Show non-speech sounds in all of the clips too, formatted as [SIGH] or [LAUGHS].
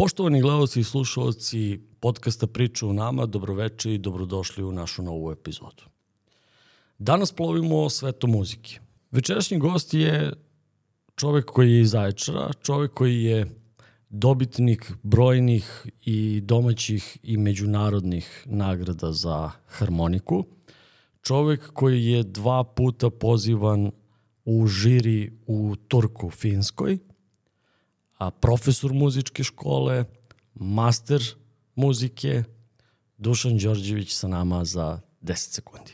Poštovani gledalci i slušalci podcasta Priča u nama, dobroveče i dobrodošli u našu novu epizodu. Danas plovimo sveto muzike. Večerašnji gost je čovek koji je iz Zaječara, čovek koji je dobitnik brojnih i domaćih i međunarodnih nagrada za harmoniku. Čovek koji je dva puta pozivan u žiri u Turku, Finskoj, a profesor muzičke škole, master muzike, Dušan Đorđević sa nama za 10 sekundi.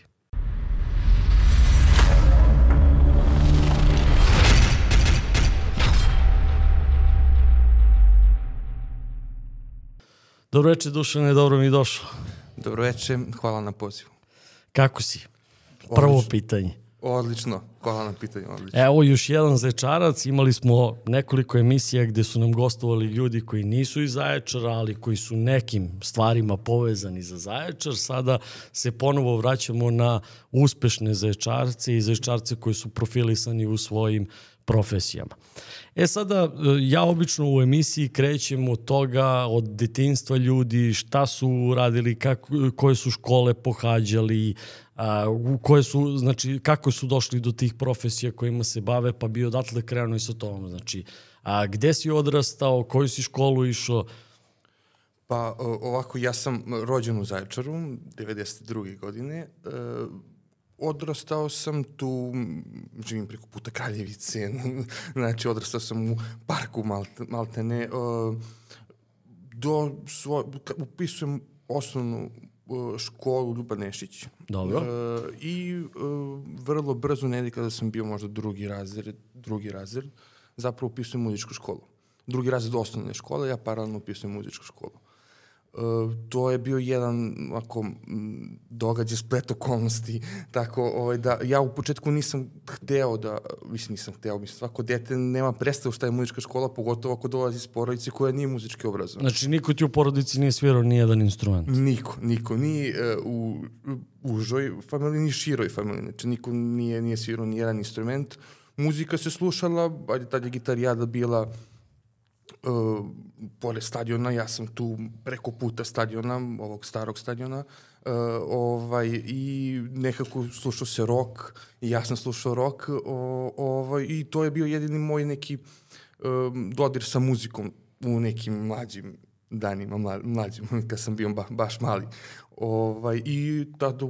Dobro večer, Dušane, dobro mi došao. Dobro večer, hvala na pozivu. Kako si? Prvo Odlično. pitanje. Odlično, hvala na pitanju, odlično. Evo još jedan zaječarac, imali smo nekoliko emisija gde su nam gostovali ljudi koji nisu iz Zaječara, ali koji su nekim stvarima povezani za Zaječar. Sada se ponovo vraćamo na uspešne zaječarce i zaječarce koji su profilisani u svojim profesijama. E sada, e, ja obično u emisiji krećem od toga, od detinstva ljudi, šta su radili, kako, koje su škole pohađali, a, u koje su, znači, kako su došli do tih profesija kojima se bave, pa bi odatle krenuo i sa tom. Znači, a, gde si odrastao, koju si školu išao, Pa ovako, ja sam rođen u Zaječaru, 92. godine. E, odrastao sam tu, živim preko puta Kraljevice, [LAUGHS] znači odrastao sam u parku Malte, Maltene. E, do svoj, upisujem osnovnu školu Ljuba Nešić. Dobro. E, I e, vrlo brzo, negdje kada sam bio možda drugi razred, drugi razred, zapravo upisujem muzičku školu. Drugi razred osnovne škole, ja paralelno upisujem muzičku školu. E, to je bio jedan ako, događaj splet okolnosti, [LAUGHS] tako ovaj, da ja u početku nisam hteo da, mislim nisam hteo, mislim svako dete nema predstavu šta je muzička škola, pogotovo ako dolazi iz porodice koja nije muzički obrazovana. Znači, niko ti u porodici nije svirao ni jedan instrument. Niko, niko, ni uh, u u užoj familiji, ni široj familiji, znači niko nije, nije svirao ni jedan instrument. Muzika se slušala, ajde tad je gitarijada bila uh, pored stadiona, ja sam tu preko puta stadiona, ovog starog stadiona, uh, ovaj, i nekako slušao se rock, i ja sam slušao rock, o, ovaj, i to je bio jedini moj neki um, dodir sa muzikom u nekim mlađim danima, mla, mlađim, [LAUGHS] kad sam bio ba, baš mali. Ovaj, I tada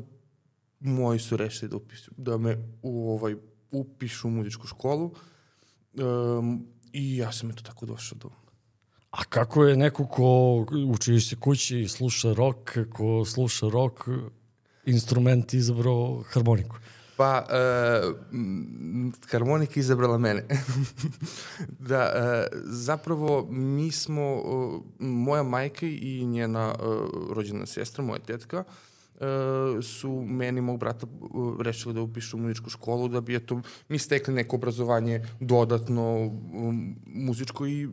moji su rešili da, upisu, da me u, ovaj, upišu u muzičku školu um, i ja sam eto tako došao do A kako je neko ko u čijoj se kući sluša rock, ko sluša rock, instrument izabrao harmoniku? Pa, uh, harmonika izabrala mene. [LAUGHS] da, uh, zapravo mi smo, uh, moja majka i njena uh, rođena sestra, moja tetka, uh, su meni i mog brata uh, rešili da upišu muzičku školu, da bi eto, mi stekli neko obrazovanje dodatno um, muzičko i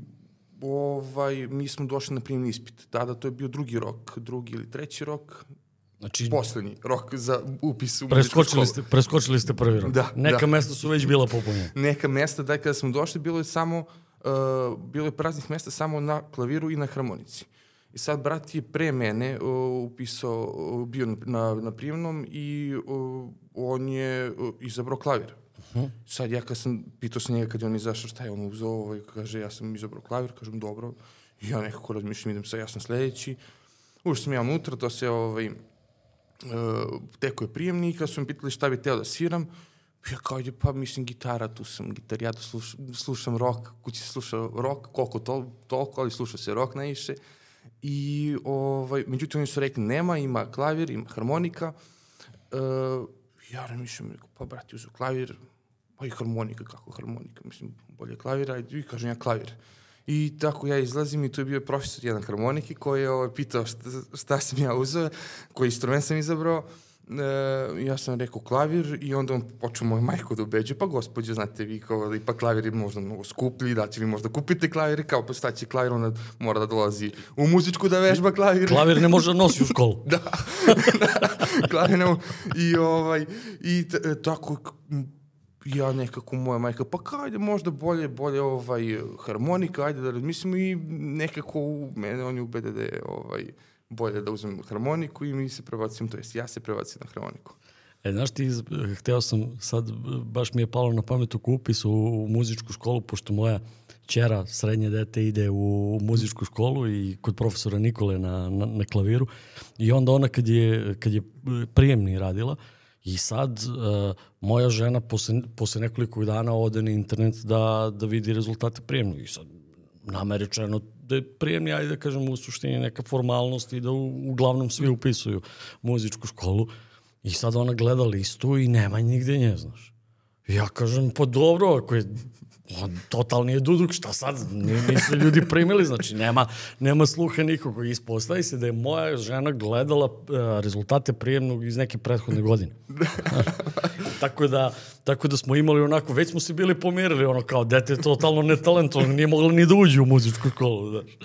ovaj, mi smo došli na primjeni ispit. Tada to je bio drugi rok, drugi ili treći rok, Znači, poslednji rok za upis u muzičku preskočili školu. ste, preskočili ste prvi rok. Da, Neka da. mesta su već bila popunjena. neka mesta, da kada smo došli, bilo je samo, uh, bilo je praznih mesta samo na klaviru i na harmonici. I sad brat je pre mene uh, upisao, uh, bio na, na, prijemnom i uh, on je uh, izabrao klavir. Uh -huh. Sad ja kad sam, pitao sam njega kad je on izašao šta je on uzao, ovaj, kaže ja sam izabrao klavir, kažem dobro. I ja nekako razmišljam, idem sa ja sam sledeći. Ušao sam ja unutra, to se ovaj, uh, teko je prijemnik, kad su me pitali šta bi teo da sviram, ja kao ide, pa mislim gitara, tu sam gitarijata, sluš, slušam rock, kući se sluša rock, koliko to, toliko, ali sluša se rock najviše. I, ovaj, međutim, oni su rekli, nema, ima klavir, ima harmonika. Uh, ja razmišljam, rekao, pa brati, uzu klavir, pa i harmonika, kako harmonika, mislim, bolje klavir, ajde, i kažem ja klavir. I tako ja izlazim i tu je bio profesor jedan harmoniki koji je ovaj, pitao šta, šta sam ja uzeo, koji instrument sam izabrao. E, ja sam rekao klavir i onda on počeo moju majku da ubeđuje, pa gospođo, znate vi, kao, ipak klavir je možda mnogo skuplji, da će vi možda kupite klavir, kao pa šta će klavir, onda mora da dolazi u muzičku da vežba klavir. Klavir ne može da nosi u školu. [LAUGHS] da, da, klavir ne mo- I, ovaj, i t- tako, ja nekako moja majka, pa kao, ajde možda bolje, bolje ovaj, harmonika, ajde da razmislimo i nekako u mene oni ubede da je ovaj, bolje da uzmem harmoniku i mi se prebacim, to jest ja se prebacim na harmoniku. E, znaš ti, hteo sam, sad baš mi je palo na pamet u upisu u, u muzičku školu, pošto moja čera, srednje dete, ide u muzičku školu i kod profesora Nikole na, na, na klaviru. I onda ona kad je, kad je prijemni radila, I sad uh, moja žena posle, posle nekoliko dana ode na internet da, da vidi rezultate prijemnog. I sad nama je rečeno da je prijemni, ajde da kažem, u suštini neka formalnost i da u, uglavnom svi upisuju muzičku školu. I sad ona gleda listu i nema nigde nje, znaš. Ja kažem, pa dobro, ako je on totalni je duduk, šta sad, nisu ljudi primili, znači nema, nema sluha nikog. Ispostavi se da je moja žena gledala uh, rezultate prijemnog iz neke prethodne godine. tako, da, tako da smo imali onako, već smo se bili pomirili, ono kao dete je totalno netalentovan, nije mogla ni da uđe u muzičku školu, znaš.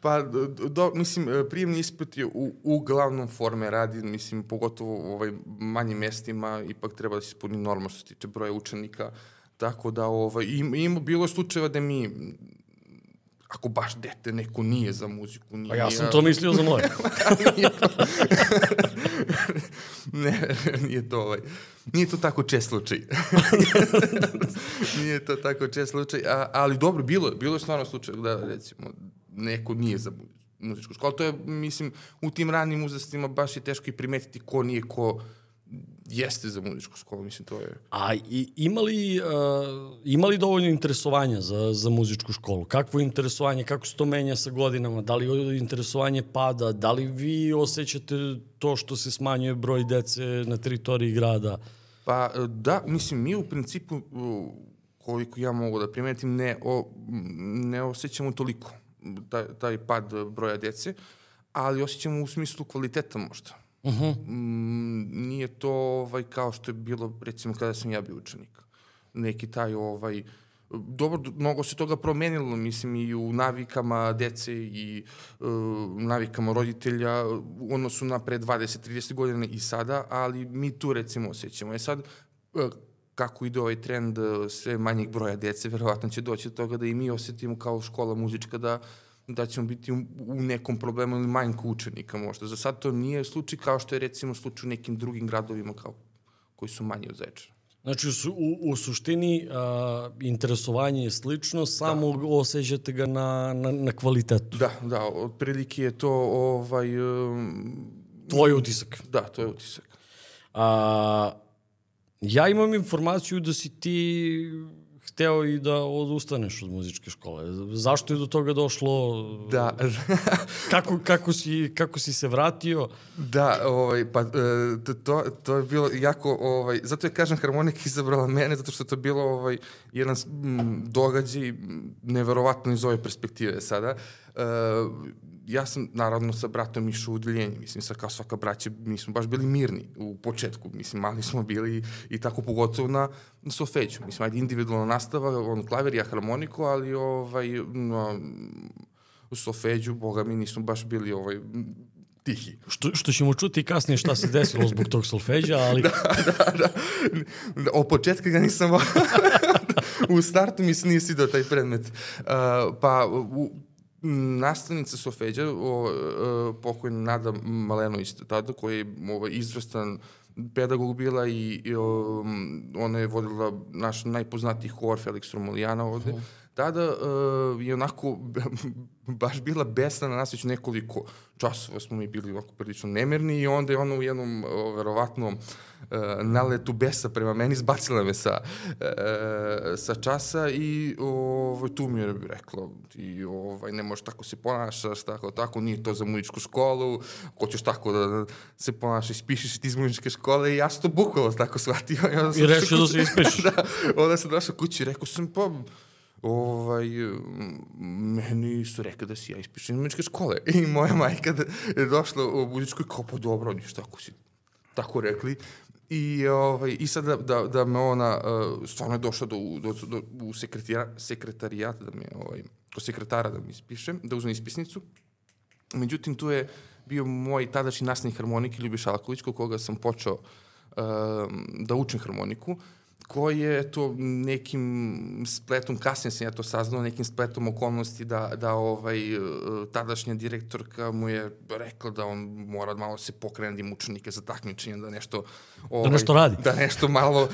Pa, do, mislim, prijemni ispit je u, uglavnom forme radi, mislim, pogotovo u ovaj, manjim mestima, ipak treba da se ispuni norma što se tiče broja učenika, Tako da, ovaj, ima, ima bilo slučajeva da mi ako baš dete neko nije za muziku. Nije, A ja sam to mislio za moje. [LAUGHS] nije to, [LAUGHS] ne, nije to ovaj, nije to tako čest slučaj. [LAUGHS] nije to tako čest slučaj, a, ali dobro, bilo, bilo je stvarno slučaj da recimo neko nije za muzičku školu. To je, mislim, u tim ranim uzastima baš je teško i primetiti ko nije ko jeste za muzičku školu, mislim, to je... A i, ima, li, uh, ima li dovoljno interesovanja za, za muzičku školu? Kakvo interesovanje, kako se to menja sa godinama? Da li interesovanje pada? Da li vi osjećate to što se smanjuje broj dece na teritoriji grada? Pa da, mislim, mi u principu, koliko ja mogu da primetim, ne, o, ne osjećamo toliko taj, taj pad broja dece, ali osjećamo u smislu kvaliteta možda Uh -huh. mm, nije to ovaj, kao što je bilo recimo kada sam ja bio učenik. Neki taj ovaj, dobro, mnogo se toga promenilo, mislim, i u navikama dece i uh, navikama roditelja, ono su na pre 20-30 godina i sada, ali mi tu recimo osjećamo. E sad, uh, kako ide ovaj trend sve manjeg broja dece, verovatno će doći do toga da i mi osetimo kao škola muzička da da ćemo biti u, u nekom problemu ili manjku učenika možda. Za sad to nije slučaj kao što je recimo slučaj u nekim drugim gradovima kao, koji su manji od Zaječara. Znači, u, u suštini a, interesovanje je slično, samo da. osjećate ga na, na, na kvalitetu. Da, da, otprilike je to ovaj... Um, Tvoj utisak. Da, to je utisak. A, ja imam informaciju da si ti hteo i da odustaneš od muzičke škole. Zašto je do toga došlo? Da. [LAUGHS] kako, kako, si, kako si se vratio? Da, ovaj, pa e, to, to je bilo jako, ovaj, zato je kažem harmonika izabrala mene, zato što to je bilo ovaj, jedan događaj neverovatno iz ove perspektive sada. Uh, ja sam naravno sa bratom išao u udaljenje, mislim sa kao svaka braća, mi smo baš bili mirni u početku, mislim mali smo bili i tako pogotovo na, na mislim ajde individualna nastava, on klavir, ja harmoniku, ali ovaj, no, u sofeđu, boga mi nismo baš bili ovaj, tihi. Što, što ćemo čuti kasnije šta se desilo zbog tog solfeđa, ali... [LAUGHS] da, da, da. od početka ga nisam... [LAUGHS] u startu mi se nije sidao taj predmet. Uh, pa u, nastavnica Sofeđa, o, e, pokojna Nada Malenović tada, koji je ovaj, izvrstan pedagog bila i, i o, ona je vodila naš najpoznatiji hor Felix Romulijana ovde. Uh -huh. Tada uh, je onako [LAUGHS] baš bila besna na nas već nekoliko časova smo mi bili onako prilično nemirni i onda je ona u jednom uh, verovatnom uh, naletu besa prema meni zbacila me sa, uh, sa časa i ovaj, tu mi je rekla ti ovaj, ne možeš tako se ponašaš, tako, tako, nije to za muzičku školu, ko ćeš tako da se ponašaš, ispišeš ti iz muzičke škole i ja sam to bukvalo tako shvatio. I, I rešio da se ispišeš. [LAUGHS] da, onda sam došao kući i rekao sam, pa ovaj, meni su rekli da si ja ispišem muzičke škole. I moja majka da je došla u muzičku i kao, pa dobro, ništa, ako si tako rekli. I, ovaj, i sad da, da, da me ona, uh, stvarno je došla do, do, do, u sekretarijat, da me, ovaj, do sekretara da mi ispišem, da uzmem ispisnicu. Međutim, tu je bio moj tadašnji nastavnik harmonike, Ljubiš Alković, kod koga sam počeo uh, da učim harmoniku. Koji je to nekim spletom, kasnije sam ja to saznao, nekim spletom okolnosti da, da ovaj, tadašnja direktorka mu je rekla da on mora malo se pokrene da učenike za takmičenje, da nešto... Ovaj, da nešto radi. Da nešto malo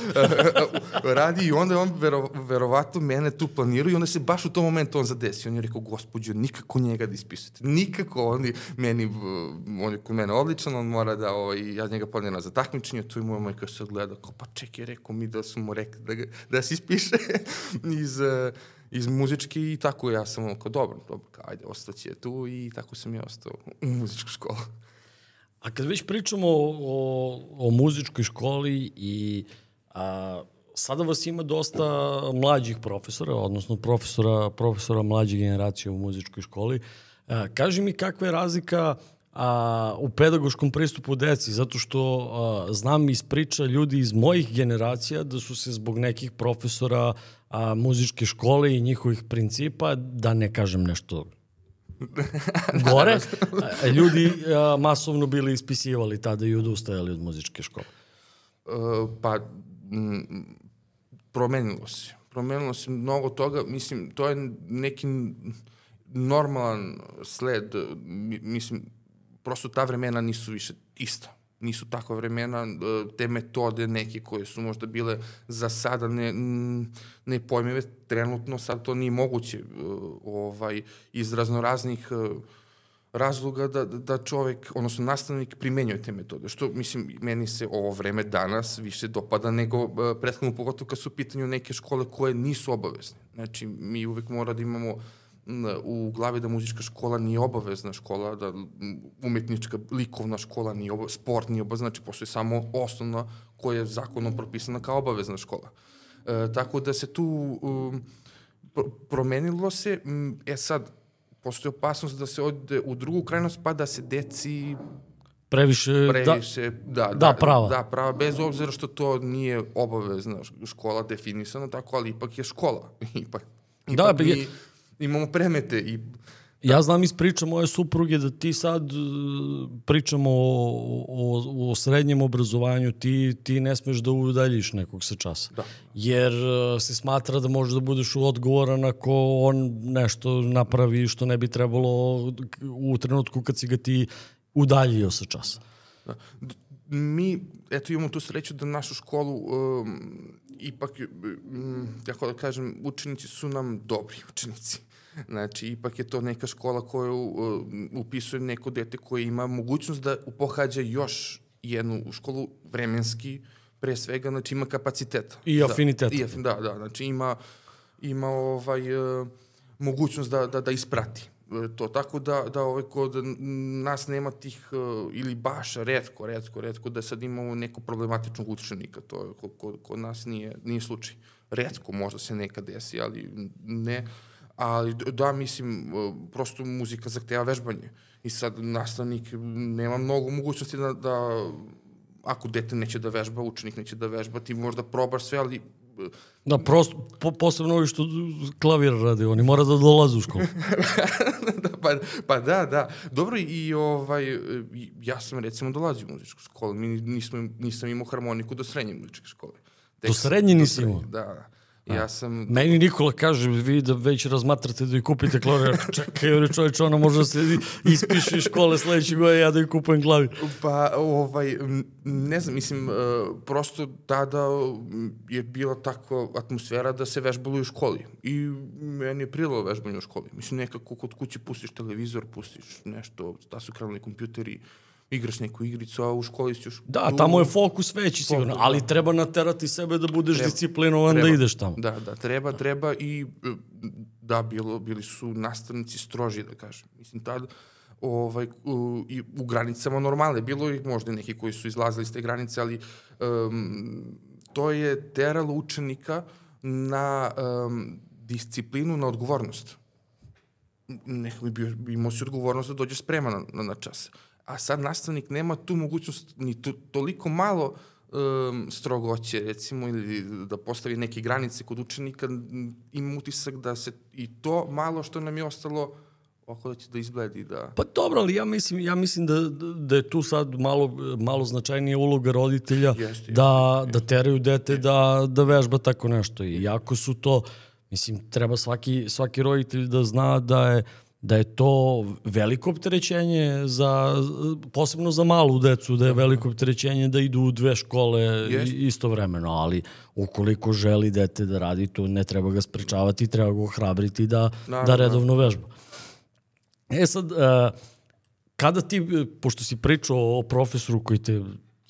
[LAUGHS] radi i onda on vero, verovatno mene tu planirao i onda se baš u tom momentu on zadesio. On je rekao, gospođo, nikako njega da ispisujete. Nikako, on je meni, on je kod mene odličan, on mora da, ovaj, ja njega planiram za takmičenje, tu i moja majka se odgleda, kao, pa čekaj, rekao mi da su mu rekli da, da se ispiše [LAUGHS] iz, uh, iz muzički i tako ja sam ono kao dobro, dobro, kao, ajde, ostaće tu i tako sam ja ostao u muzičku školu. A kad već pričamo o, o, o muzičkoj školi i a, sada vas ima dosta mlađih profesora, odnosno profesora, profesora mlađe generacije u muzičkoj školi. A, kaži mi kakva je razlika a, u pedagoškom pristupu deci, zato što a, znam iz priča ljudi iz mojih generacija da su se zbog nekih profesora a, muzičke škole i njihovih principa, da ne kažem nešto [LAUGHS] gore, a, ljudi a, masovno bili ispisivali tada i odustajali od muzičke škole. Uh, pa, m, promenilo se. Promenilo se mnogo toga. Mislim, to je neki normalan sled. Mislim, prosto ta vremena nisu više ista. Nisu takva vremena, e, te metode neke koje su možda bile za sada ne, ne pojmeve, trenutno sad to nije moguće e, ovaj, iz raznoraznih e, razloga da, da čovek, odnosno nastavnik primenjuje te metode, što mislim meni se ovo vreme danas više dopada nego prethodno pogotovo kad su u pitanju neke škole koje nisu obavezne. Znači mi uvek mora da imamo uh, u glavi da muzička škola nije obavezna škola, da umetnička likovna škola nije obavezna, sport nije obavezna, znači postoji samo osnovna koja je zakonom propisana kao obavezna škola. E, tako da se tu um, promenilo se, e sad, postoji opasnost da se ode u drugu krajnost pa da se deci previše, da- previše da, da, da, prava. Da, prava, bez obzira što to nije obavezna škola definisana tako, ali ipak je škola. [LAUGHS] ipak, da, ipak da, mi, imamo premete i Ja znam iz priča moje supruge da ti sad e, pričamo o, o, o srednjem obrazovanju, ti, ti ne smeš da udaljiš nekog sa časa. Da. Jer e, se smatra da možeš da budeš odgovoran ako on nešto napravi što ne bi trebalo u trenutku kad si ga ti udaljio sa časa. Da. Mi, eto, imamo tu sreću da našu školu um, ipak, um, kako da kažem, učenici su nam dobri učenici Znači, ipak je to neka škola koju uh, upisuje neko dete koje ima mogućnost da pohađa još jednu školu vremenski, pre svega, znači ima kapaciteta. I afinitet. Da, da, da, znači ima, ima ovaj, uh, mogućnost da, da, da isprati e, to. Tako da, da ovaj, kod nas nema tih, uh, ili baš redko, redko, redko, da sad imamo neko problematičnog učenika. To kod, kod nas nije, nije slučaj. Redko možda se nekad desi, ali ne ali da, mislim, prosto muzika zahteva vežbanje. I sad nastavnik nema mnogo mogućnosti da, da ako dete neće da vežba, učenik neće da vežba, ti možda probaš sve, ali Da, prosto, po, posebno ovi što klavir radi, oni mora da dolaze u školu. [LAUGHS] da, pa, pa da, da. Dobro, i ovaj, ja sam recimo dolazio u muzičku školu, mi nismo, nisam imao harmoniku do srednje muzičke škole. Tek do srednje nisi imao? Da, da. Ja sam... Meni Nikola kaže, vi da već razmatrate da i kupite klavir. [LAUGHS] Čekaj, joj čovječ, ona može da se ispiše iz škole sledeće godine, ja da i kupujem klavir. Pa, ovaj, ne znam, mislim, uh, prosto tada je bila takva atmosfera da se vežbalo u školi. I meni je prilalo vežbanje u školi. Mislim, nekako kod kuće pustiš televizor, pustiš nešto, da su krenuli kompjuteri, igraš neku igricu, a u školi si još... Da, tu... tamo je fokus veći sigurno, ali da. treba naterati sebe da budeš treba, disciplinovan da treba, da ideš tamo. Da, da, treba, treba i da, bilo, bili su nastavnici stroži, da kažem. Mislim, tad ovaj, u, i u granicama normale. Bilo je možda neki koji su izlazili iz te granice, ali um, to je teralo učenika na um, disciplinu, na odgovornost. Neko bi bio, imao si odgovornost da dođeš spreman na, na, na čas a sad nastavnik nema tu mogućnost ni to, toliko malo um, strogoće, recimo, ili da postavi neke granice kod učenika, ima utisak da se i to malo što nam je ostalo Kako da će da izgledi, da... Pa dobro, ali ja mislim, ja mislim da, da je tu sad malo, malo značajnija uloga roditelja Jeste, da, da teraju dete da, da vežba tako nešto. I jako su to, mislim, treba svaki, svaki roditelj da zna da je da je to veliko opterećenje za, posebno za malu decu, da je veliko opterećenje da idu u dve škole Jest. istovremeno, ali ukoliko želi dete da radi to, ne treba ga sprečavati, treba ga ohrabriti da, da Naravno. redovno vežba. E sad, uh, kada ti, pošto si pričao o profesoru koji te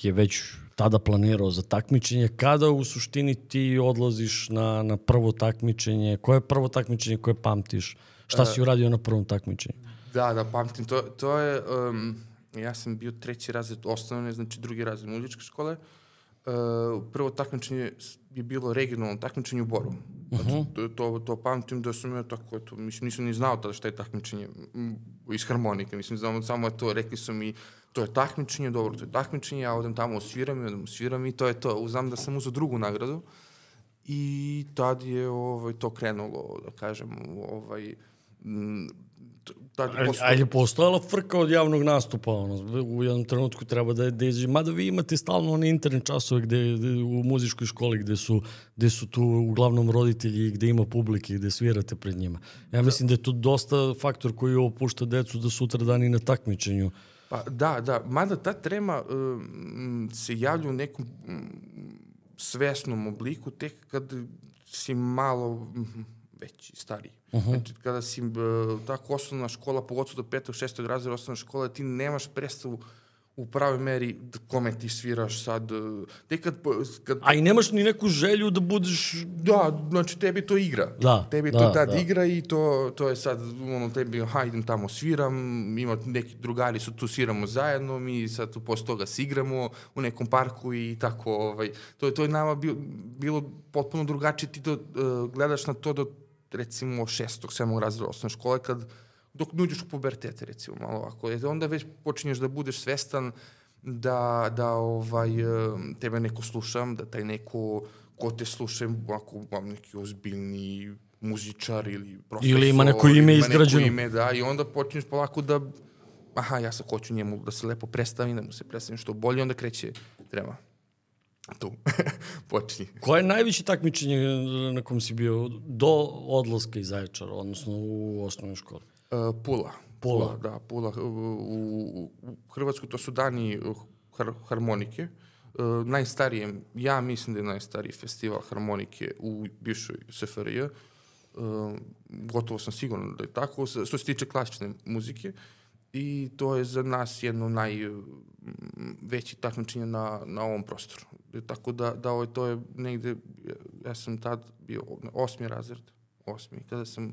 je već tada planirao za takmičenje, kada u suštini ti odlaziš na, na prvo takmičenje, koje je prvo takmičenje koje pamtiš? Šta si uradio na prvom takmičenju? Da, da, pamtim. To, to je, um, ja sam bio treći razred osnovne, znači drugi razred muzičke škole. Uh, prvo takmičenje je bilo regionalno takmičenje u Boru. Znači, to, to, to pamtim da sam ja tako, eto, mislim, nisam ni znao tada šta je takmičenje iz harmonike, mislim, znamo, samo to, rekli su mi, to je takmičenje, dobro, to je takmičenje, ja odem tamo osviram i odem osviram i to je to. Znam da sam uzao drugu nagradu i tad je ovaj, to krenulo, da kažem, ovaj, t- tad je postojala frka od javnog nastupa, ono, u jednom trenutku treba da, da izađe, mada vi imate stalno one internet časove gde, gde, u muzičkoj školi gde su, gde su tu uglavnom roditelji i gde ima publike, gde svirate pred njima. Ja mislim da je to dosta faktor koji opušta decu da sutra dani na takmičenju. Pa da, da, mada ta trema um, se javlja u nekom um, svesnom obliku tek kad si malo mm, veći, stariji. Uh -huh. Znači, kada si uh, tako osnovna škola, pogotovo do petog, šestog razreda osnovna škola, ti nemaš predstavu u pravoj meri kome ti sviraš sad. uh, kad, kad A i nemaš ni neku želju da budeš... Da, znači tebi to igra. Da, Tebi da, to tad da. igra i to, to je sad, ono, tebi, ha, idem tamo sviram, ima neki drugari su tu sviramo zajedno, mi sad tu posle toga se igramo u nekom parku i tako, ovaj, to, je- to je nama bilo, bilo potpuno drugačije, ti to uh, gledaš na to do, recimo, šestog, sedmog razreda osnovne škole, kad, dok ne uđeš u pubertete, recimo, malo ovako, e, onda već počinješ da budeš svestan da, da ovaj, e, tebe neko slušam, da taj neko ko te sluša, ako vam neki ozbiljni muzičar ili profesor. Ili ima neko ime izgrađeno. Neko ime, da, i onda počinješ polako da, aha, ja sad hoću njemu da se lepo predstavim, da mu se predstavim što bolje, onda kreće trema. Tu. [LAUGHS] Počinje. Koje je najveće takmičenje na kom si bio do odlaska iz Zaječara, odnosno u osnovnoj školi? Uh, Pula. Pula. Da, Pula. U, u, u Hrvatskoj to su dani har, harmonike. Uh, najstarije, ja mislim da je najstariji festival harmonike u bivšoj SFRJ. Uh, gotovo sam siguran da je tako, što se tiče klasične muzike. I to je za nas jedno najveći takmičenje na, na ovom prostoru. Tako da, da ovaj, to je negde, ja sam tad bio osmi razred, osmi, kada sam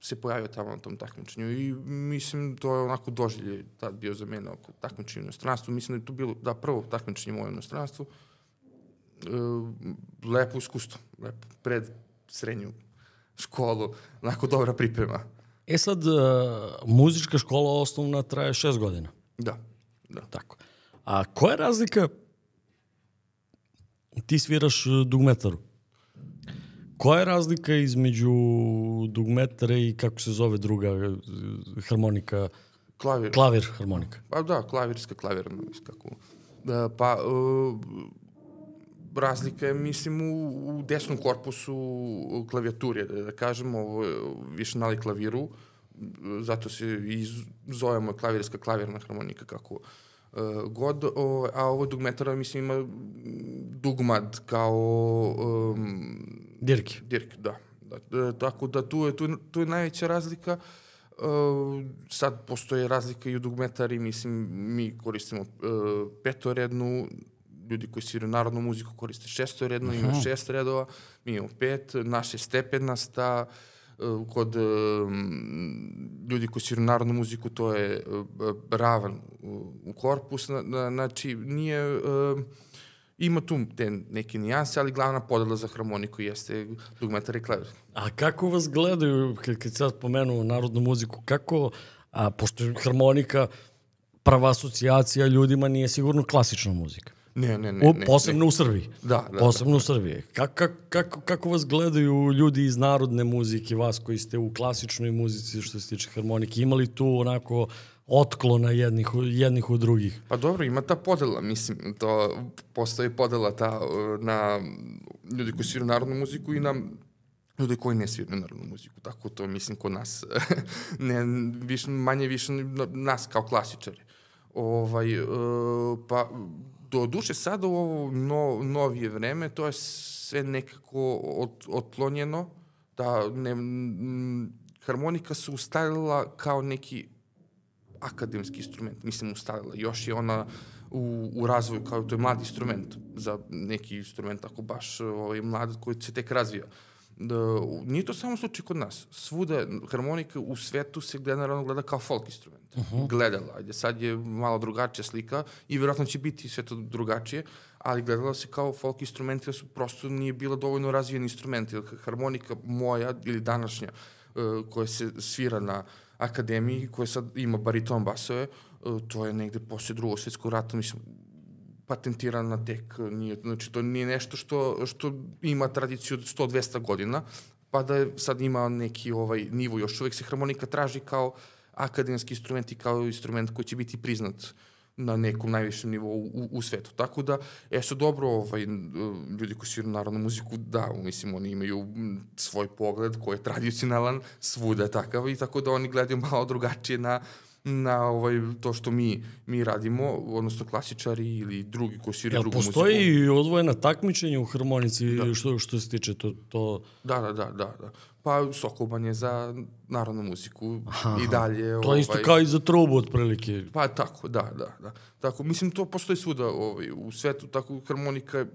se pojavio tamo na tom takmičenju i mislim to je onako doživlje tad bio za mene oko takmičenja u inostranstvu. Mislim da je to bilo, da, prvo takmičenje moje u inostranstvu. E, lepo iskustvo, lepo, pred srednju školu, onako dobra priprema. E sad, uh, muzička škola osnovna traje šest godina. Da, da. Tako. A koja je razlika? Ti sviraš uh, dugmetaru. Koja je razlika između dugmetara i kako se zove druga uh, harmonika? Klavir. Klavir harmonika. Pa da, klavirska klavirna, kako. Da, pa, uh, razlika je, mislim, u, u desnom korpusu klavijature, da, da kažemo, ovo je više nalik klaviru, zato se i zovemo klavirska klavirna harmonika, kako uh, god, o, a ovo dugmetara, mislim, ima dugmad kao um, Dirki. Dirk, da. da. E, tako da tu je, tu, je- tu je najveća razlika. E, sad postoje razlika i u dugmetari, mislim, mi koristimo e, petorednu, ljudi koji sviraju narodnu muziku koriste šestorednu, imaju šest redova, mi imamo pet, naša je stepenasta, e, kod e, ljudi koji sviraju narodnu muziku to je e, ravan u, korpus, na, na, znači nije... E, ima tu te neke nijanse, ali glavna podela za harmoniku jeste dugmetar i klavir. A kako vas gledaju, kad, kad sad pomenu narodnu muziku, kako, a, pošto harmonika prva asocijacija ljudima nije sigurno klasična muzika. Ne, ne, ne. U, ne posebno ne. u Srbiji. Da, da. Posebno u Srbiji. Kako, kako, kako, kako vas gledaju ljudi iz narodne muzike, vas koji ste u klasičnoj muzici što se tiče harmonike? Imali tu onako otklona jednih, jednih u drugih? Pa dobro, ima ta podela, mislim, to postoji podela ta na ljudi koji sviraju narodnu muziku i na ljudi koji ne sviraju narodnu muziku. Tako to mislim kod nas, [LAUGHS] ne, više, manje više na- nas kao klasičari. Ovaj, uh, pa do duše sada u ovo no, novije vreme to je sve nekako od, otklonjeno, da ne, m, harmonika se ustalila kao neki akademski instrument, mislim ustavila. Još je ona u, u razvoju kao to je mladi instrument za neki instrument ako baš ovaj, mlad koji se tek razvija. Da, nije to samo slučaj kod nas. Svuda harmonika u svetu se generalno gleda kao folk instrument. Uh -huh. Gledala. Ajde, sad je malo drugačija slika i vjerojatno će biti sve to drugačije, ali gledala se kao folk instrument jer su prosto nije bila dovoljno razvijen instrument. Jer harmonika moja ili današnja uh, koja se svira na akademiji koja sad ima bariton basove, uh, to je negde posle drugog svetskog rata, mislim, patentirana tek, nije, znači to nije nešto što, što ima tradiciju od 100-200 godina, pa da sad ima neki ovaj nivo, još uvek se harmonika traži kao akademski instrument i kao instrument koji će biti priznat na nekom najvišem nivou u, u svetu. Tako da, e su dobro ovaj, ljudi koji sviraju narodnu muziku, da, mislim, oni imaju svoj pogled koji je tradicionalan, svuda takav i tako da oni gledaju malo drugačije na, na ovaj, to što mi, mi radimo, odnosno klasičari ili drugi koji sviraju drugu muziku. postoji i odvojena takmičenja u harmonici da. što, što se tiče to, to Da, da, da, da, da. Pa Sokoban je za narodnu muziku Aha, i dalje. to je isto kao i za trubu otprilike. Pa tako, da, da, da. Tako, mislim, to postoji svuda ovaj, u svetu, tako harmonika je,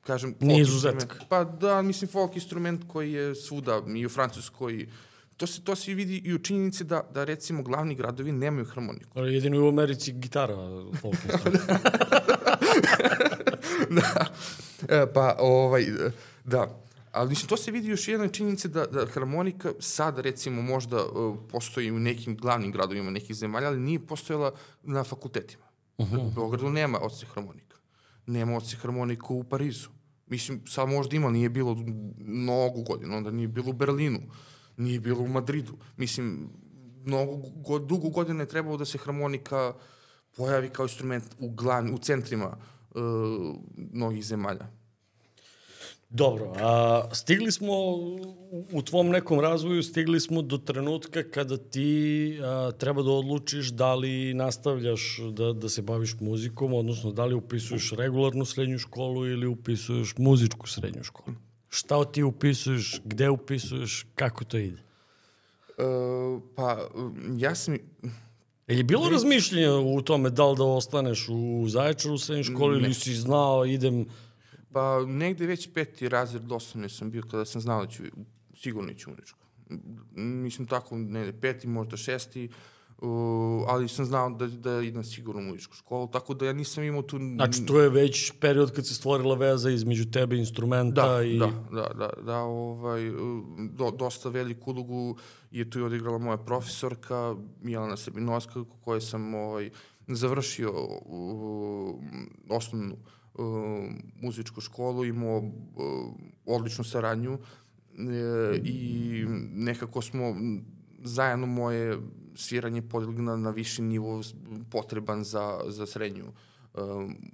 kažem... Nije izuzetak. Pa da, mislim, folk instrument koji je svuda, i u Francuskoj, to se, to se vidi i u činjenici da, da recimo glavni gradovi nemaju harmoniku. Jedino je u Americi gitara folk [LAUGHS] da. E, pa, ovaj, da. Ali mislim, to se vidi još jedna činjenica da, da harmonika sad recimo možda uh, postoji u nekim glavnim gradovima nekih zemalja, ali nije postojala na fakultetima. Uh -huh. U Beogradu nema odsek harmonika. Nema odsek harmonika u Parizu. Mislim, sad možda ima, nije bilo mnogo godina, onda nije bilo u Berlinu, nije bilo u Madridu. Mislim, mnogo, go, dugo godina je trebalo da se harmonika pojavi kao instrument u, glavni, u centrima uh, mnogih zemalja. Dobro, a stigli smo u tvom nekom razvoju, stigli smo do trenutka kada ti a, treba da odlučiš da li nastavljaš da, da se baviš muzikom, odnosno da li upisuješ regularnu srednju školu ili upisuješ muzičku srednju školu. Šta ti upisuješ, gde upisuješ, kako to ide? Uh, pa, ja sam... Je li bilo razmišljenja u tome da li da ostaneš u Zaječaru u srednjoj školi ili si znao idem Pa negde već peti razred osnovne sam bio kada sam znao da ću, sigurno ću muzičku. Mislim tako, ne, peti, možda šesti, uh, ali sam znao da, da idem sigurno u muzičku školu, tako da ja nisam imao tu... Znači, to je već period kad se stvorila veza između tebe instrumenta da, i... Da, da, da, da, ovaj, do, dosta veliku ulogu je tu i odigrala moja profesorka Jelena Srbinovska, koje sam ovaj, završio uh, osnovnu uh, muzičku školu, imao uh, odličnu saradnju uh, i nekako smo zajedno moje sviranje podigli na, viši nivo potreban za, za srednju uh,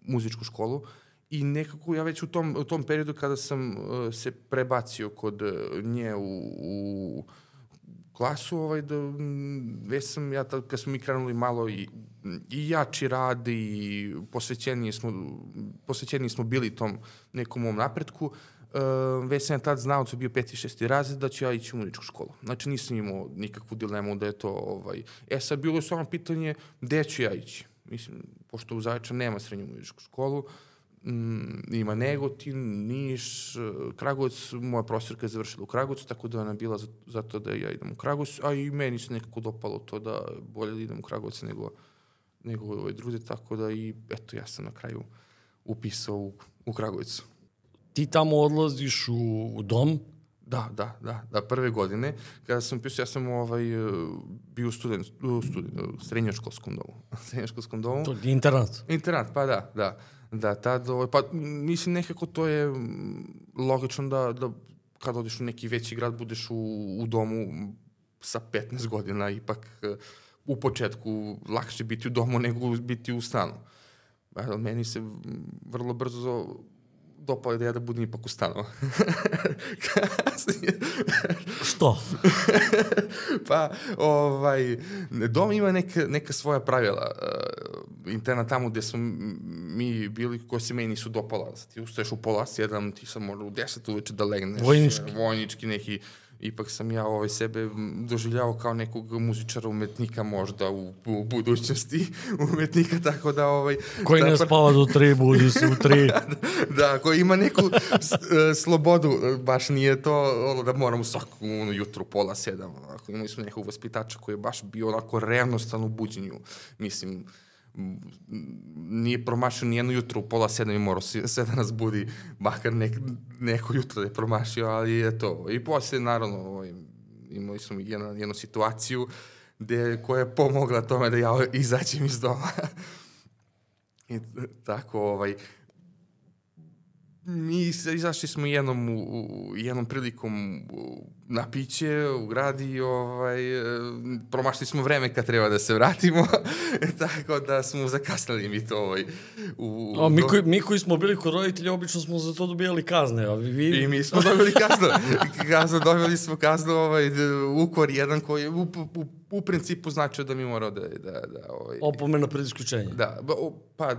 muzičku školu. I nekako ja već u tom, u tom periodu kada sam uh, se prebacio kod nje u, u klasu, ovaj, da, već sam ja, tad, kad smo mi krenuli malo i, i jači rad i posvećeniji smo, posvećeniji smo bili tom nekom mom napretku, uh, već sam ja tad znao, to je bio peti, šesti razred, da ću ja ići u muzičku školu. Znači nisam imao nikakvu dilemu da je to, ovaj, e sad bilo je samo pitanje gde ću ja ići. Mislim, pošto u Zaječar nema srednju muzičku školu, mm, ima Negotin, Niš, Kragovac, moja profesorka je završila u Kragovcu, tako da ona bila za, za to da ja idem u Kragovac, a i meni se nekako dopalo to da bolje da idem u Kragovac nego, nego ovaj druge, tako da i eto ja sam na kraju upisao u, u Kragovicu. Ti tamo odlaziš u, u dom, Da, da, da, da, prve godine, kada sam pisao, ja sam ovaj, e, bio student, u student, u srednjoškolskom domu. [LAUGHS] srednjoškolskom domu. To je internat. Internat, pa da, da. Da, tad, ovaj, pa mislim nekako to je logično da, da kad odeš u neki veći grad budeš u, u domu sa 15 godina, ipak e, u početku lakše biti u domu nego biti u stanu. Meni se vrlo brzo dopala ideja da budem ipak u stanu. Što? pa, ovaj, dom ima neka, neka svoja pravila. Uh, interna tamo gde smo mi bili, koji se meni nisu dopala. Ti ustaješ u pola sedam, ti sam mora u deset uveče da legneš. Vojnički. Ipak sam ja ovaj sebe doživljavao kao nekog muzičara umetnika možda u, u budućnosti [LAUGHS] umetnika tako da ovaj koji ne spava do tri budi se u tri. [LAUGHS] Da, da koji ima neku s, e, slobodu baš nije to ono da moram svaku ono, jutru pola sedam ako imali smo nekog vaspitača koji je baš bio onako revnostan u buđenju mislim nije promašio nijedno jutro u pola sedam i morao sve da nas budi, makar nek, neko jutro da je promašio, ali je to. I posle, naravno, ovaj, imali smo jednu, jednu situaciju gde, koja je pomogla tome da ja [LAUGHS] izađem iz doma. [LAUGHS] I tako, ovaj, mi izašli smo jednom, u, u, jednom prilikom na piće u gradi ovaj, e, promašli smo vreme kad treba da se vratimo, [LAUGHS] tako da smo zakasnili mi to ovaj, u, o, mi, koji, mi koji smo bili kod roditelja, obično smo za to dobijali kazne. A vi... I mi smo dobili kaznu. [LAUGHS] kaznu dobili smo kaznu ovaj, ukor jedan koji u, u, u principu značio da mi morao da... da, da ovaj, Opomena pred isključenje. Da, pa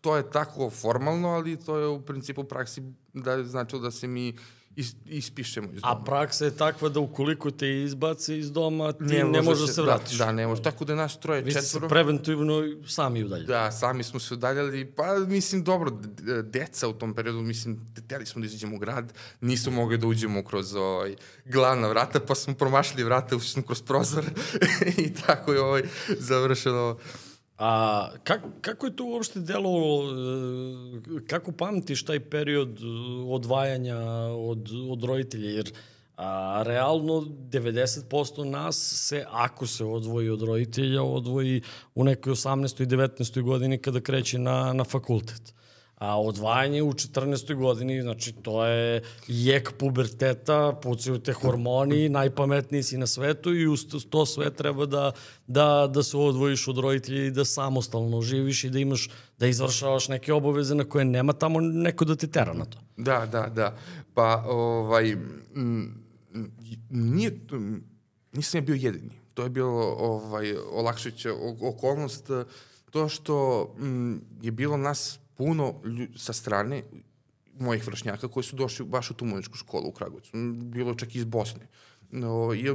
to je tako formalno, ali to je u principu praksi da znači da se mi is, ispišemo iz doma. A praksa je takva da ukoliko te izbace iz doma, ti ne, ne možeš da se vratiš. Da, da, ne može. Tako da naš troje Vi četvoro... Vi preventivno sami udaljali. Da, sami smo se udaljali. Pa, mislim, dobro, deca u tom periodu, mislim, teli smo da izađemo u grad, nisu mogli da uđemo kroz ovaj, glavna vrata, pa smo promašili vrata, ušli smo kroz prozor [LAUGHS] i tako je ovaj, završeno A kak, kako je to uopšte delo, e, kako pamtiš taj period e, odvajanja od, od roditelja? Jer a, realno 90% nas se, ako se odvoji od roditelja, odvoji u nekoj 18. i 19. godini kada kreće na, na fakultet. A odvajanje u 14. godini, znači to je jek puberteta, pucaju te hormoni, najpametniji si na svetu i uz to sve treba da, da, da se odvojiš od roditelja i da samostalno živiš i da imaš, da izvršavaš neke obaveze na koje nema tamo neko da te tera na to. Da, da, da. Pa, ovaj, nije, nisam ja bio jedini. To je bilo ovaj, olakšujuća okolnost to što m, je bilo nas puno sa strane mojih vršnjaka koji su došli baš u tu muzičku školu u Kragovicu. Bilo čak i iz Bosne. No, i,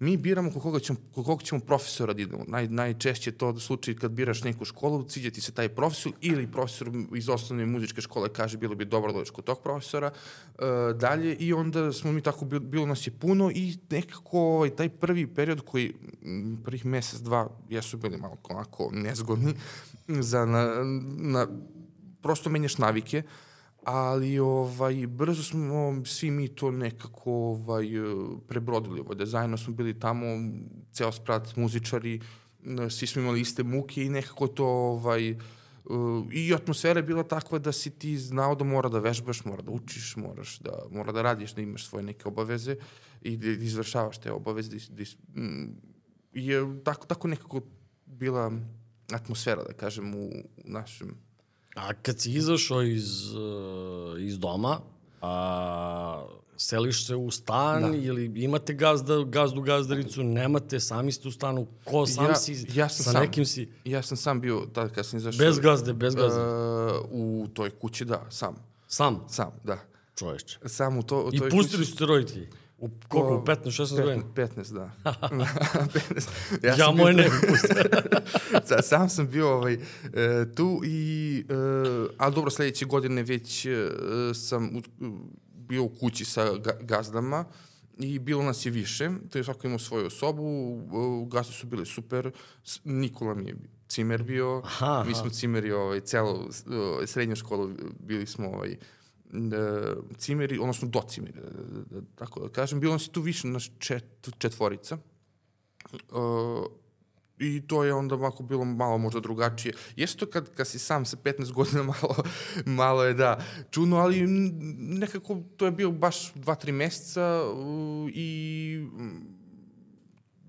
mi biramo kod koga ćemo, kod koga ćemo profesora da idemo. Naj, najčešće to slučaj kad biraš neku školu, ciđe ti se taj profesor ili profesor iz osnovne muzičke škole kaže bilo bi dobro da dođeš kod tog profesora. Uh, dalje i onda smo mi tako, bilo, bilo nas je puno i nekako ovaj, taj prvi period koji prvih mesec, dva jesu bili malo onako nezgodni za na, na prosto menjaš navike, ali ovaj, brzo smo svi mi to nekako ovaj, prebrodili. Ovaj, da zajedno smo bili tamo, ceo sprat muzičari, svi smo imali iste muke i nekako to ovaj, i atmosfera je bila takva da si ti znao da mora da vežbaš, mora da učiš, moraš da, mora da radiš, da imaš svoje neke obaveze i da izvršavaš te obaveze. Da, da, je tako, tako nekako bila atmosfera, da kažem, u, u našem... A kad si izašao iz, uh, iz doma, a, seliš se u stan da. ili imate gazda, gazdu gazdaricu, nemate, sami ste u stanu, ko sam ja, si, ja sam sa sam, nekim si... Ja sam sam bio, tada kad sam izašao... Bez gazde, bez gazde. Uh, u toj kući, da, sam. Sam? Sam, da. Čoveče. Sam u, to, u toj I pustili kući... su te roditelji? U koliko? U 15-16 godina? 15, da. [LAUGHS] [LAUGHS] 15. Ja, ja moje ne bi [LAUGHS] Sam sam bio ovaj, e, tu i, e, ali dobro, sledeće godine već e, sam u, bio u kući sa ga, gazdama i bilo nas je više, to je svako imao svoju sobu, gazde su bile super, Nikola mi je cimer bio, aha, mi smo cimeri ovaj, celo srednju školu bili smo ovaj, cimeri, odnosno do cimeri, da, tako da kažem, bilo nas je tu više, naš čet, četvorica. Uh, I to je onda ovako bilo malo možda drugačije. Jeste to kad, kad si sam sa 15 godina [LAUGHS] malo, malo je da čuno, ali nekako to je bio baš 2-3 meseca uh, i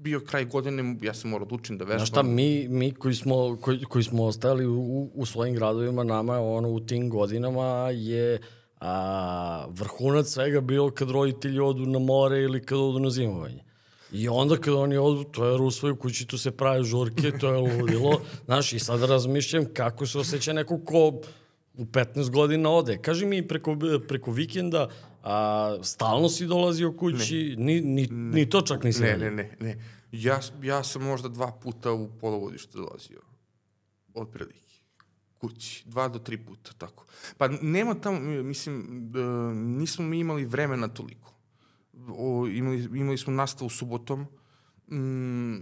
bio kraj godine, ja sam morao da učim da vežbam. Znaš šta, mi, mi koji, smo, koji, koji smo ostali u, u svojim gradovima, nama ono, u tim godinama je a, vrhunac svega bio kad roditelji odu na more ili kad odu na zimovanje. I onda kad oni odu, to je Rusvoj u kući, tu se prave žurke, to je ludilo. [LAUGHS] Znaš, i sad razmišljam kako se osjeća neko ko u 15 godina ode. Kaži mi preko, preko vikenda, a, stalno si dolazio kući, ne. ni, ni, ne. ni to čak nisi Ne, ne, ne, ne. Ja, ja sam možda dva puta u polovodište dolazio. Od prilike. Kući. Dva do tri puta, tako. Pa nema tamo, mislim, da, nismo mi imali vremena toliko o, imali, imali smo nastavu subotom, mm,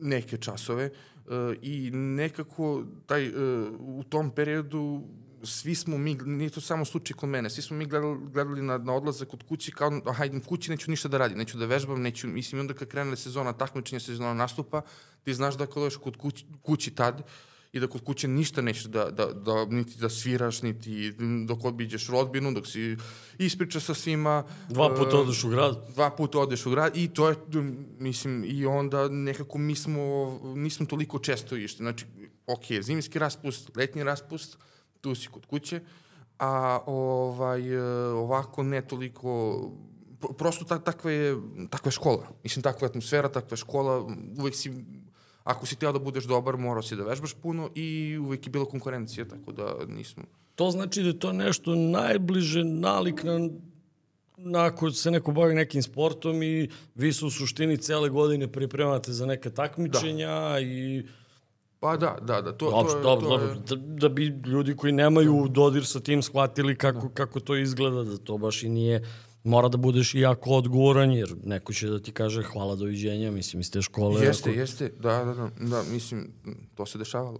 neke časove uh, i nekako taj, uh, u tom periodu svi smo mi, nije to samo slučaj kod mene, svi smo mi gledali, gledali na, na odlazak od kući kao, aha, idem kući, neću ništa da radim, neću da vežbam, neću, mislim, onda kad krene sezona takmičenja, sezona nastupa, ti znaš da kada kod kući, kući tad, uh, i da kod kuće ništa nećeš da, da, da, niti da sviraš, niti dok obiđeš rodbinu, dok si ispriča sa svima. Dva puta uh, odeš u grad. Dva puta odeš u grad i to je, mislim, i onda nekako mi smo, nismo toliko često išli. Znači, ok, zimski raspust, letnji raspust, tu si kod kuće, a ovaj, ovako ne toliko prosto ta, takva je, takva je škola. Mislim, takva je atmosfera, takva je škola, uvek si ako si teo da budeš dobar, morao si da vežbaš puno i uvek je bila konkurencija, tako da nismo... To znači da je to nešto najbliže nalik na na ako se neko bavi nekim sportom i vi su u suštini cele godine pripremate za neka takmičenja da. i... Pa da, da, da. To, dobro, to, je, dobro, to dobro. Je... Da, da bi ljudi koji nemaju dodir sa tim shvatili kako, da. kako to izgleda, da to baš i nije mora da budeš i jako odgovoran, jer neko će da ti kaže hvala, doviđenja, mislim, iz te škole. Jeste, ako... jeste, da, da, da, da, mislim, to se dešavalo.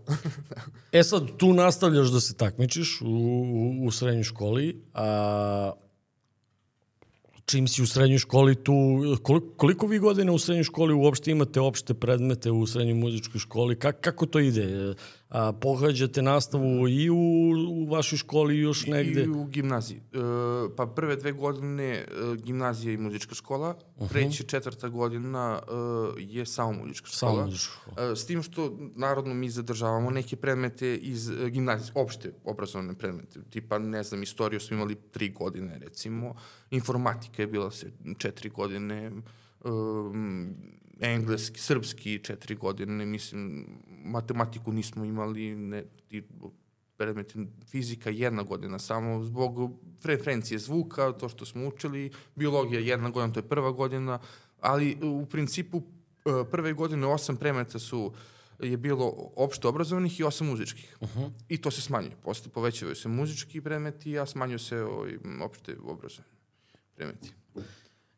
[LAUGHS] e sad, tu nastavljaš da se takmičiš u, u, u srednjoj školi, a čim si u srednjoj školi tu, koliko, koliko vi godine u srednjoj školi uopšte imate opšte predmete u srednjoj muzičkoj školi? Kak, kako to ide? A, pohađate nastavu i u, u vašoj školi još negde? I u gimnaziji. E, pa prve dve godine e, gimnazija i muzička škola, uh -huh. treća četvrta godina e, je samo muzička škola. Samo muzička škola. E, s tim što, narodno, mi zadržavamo neke predmete iz e, gimnazije, opšte obrazovane predmete. Tipa, ne znam, istoriju smo imali tri godine, recimo. Informatika je bila se četiri godine. Um, engleski, srpski četiri godine, mislim, matematiku nismo imali, ne, ti predmeti fizika jedna godina, samo zbog frekvencije zvuka, to što smo učili, biologija jedna godina, to je prva godina, ali u principu e, prve godine osam predmeta su je bilo opšte obrazovanih i osam muzičkih. Uh -huh. I to se smanjuje. Posle povećavaju se muzički predmeti, a smanjuju se ovaj, opšte obrazovani predmeti.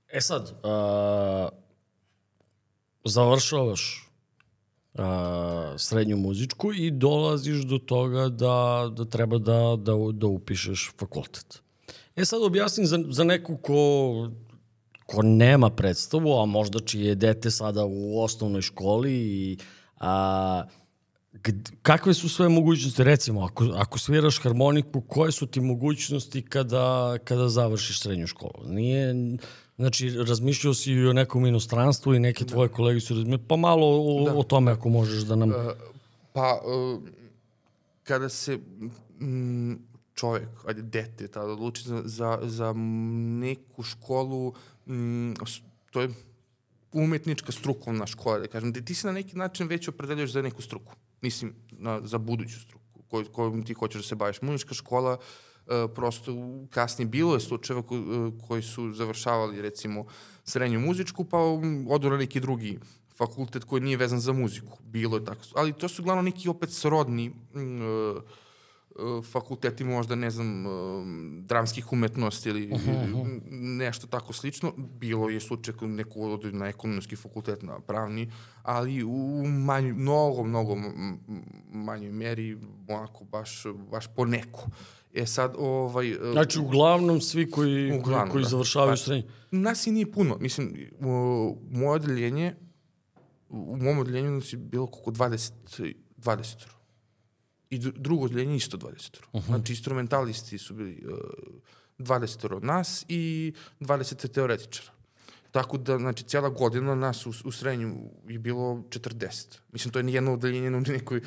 E sad, uh, završavaš a, srednju muzičku i dolaziš do toga da, da treba da, da, da upišeš fakultet. E sad objasnim za, za neku ko, ko nema predstavu, a možda čije je dete sada u osnovnoj školi i a, kakve su sve mogućnosti? Recimo, ako, ako sviraš harmoniku, koje su ti mogućnosti kada, kada završiš srednju školu? Nije, Znači, razmišljao si i o nekom inostranstvu i neke da. tvoje kolege su razmišljali, pa malo o, da. o tome ako možeš da nam... Uh, pa, uh, kada se m, čovjek, ajde, dete, tada odluči za, za, za neku školu, to je umetnička strukovna škola, da kažem, da ti se na neki način već opredeljuješ za neku struku, mislim, na, za buduću struku, koju, kojom ti hoćeš da se baviš. Muzička škola, uh, E, prosto kasnije bilo je slučajeva ko, e, koji su završavali recimo srednju muzičku pa odu na neki drugi fakultet koji nije vezan za muziku. Bilo je tako. Ali to su uglavnom neki opet srodni uh, fakulteti možda, ne znam, dramskih umetnosti ili uh -huh. nešto tako slično. Bilo je slučaj kod neko ode na ekonomski fakultet, na pravni, ali u manj, mnogo, mnogo manjoj meri, onako, baš, baš po neko. E sad, ovaj... Uh, znači, uglavnom svi koji, uglavnom, koji, koji da. završavaju pa, srednje. Nas i nije puno. Mislim, uh, moje odeljenje, u mom odeljenju nas je bilo koliko 20, 20 i drugo odeljenje isto 20. Uh -huh. Znači, instrumentalisti su bili uh, 20 od nas i 20 teoretičara. Tako da, znači, cijela godina nas u, u srednju je bilo 40. Mislim, to je nijedno odeljenje na nekoj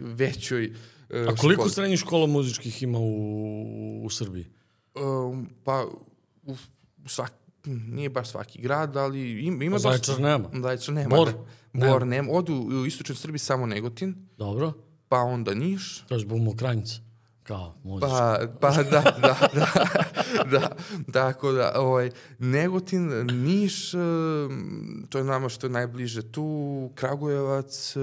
većoj uh, A koliko srednjih škola muzičkih ima u, u Srbiji? Um, pa, u, u svak, nije baš svaki grad, ali ima, ima dosta. Zaječar nema. Zaječar nema. Bor? Da. Bor nema. Odu u istočnoj Srbiji samo Negotin. Dobro pa onda Niš. To je zbog Mokranjica. Kao, muzički. Pa, pa da, da, da, da, tako da, ovaj, Negotin, Niš, to je nama što je najbliže tu, Kragujevac,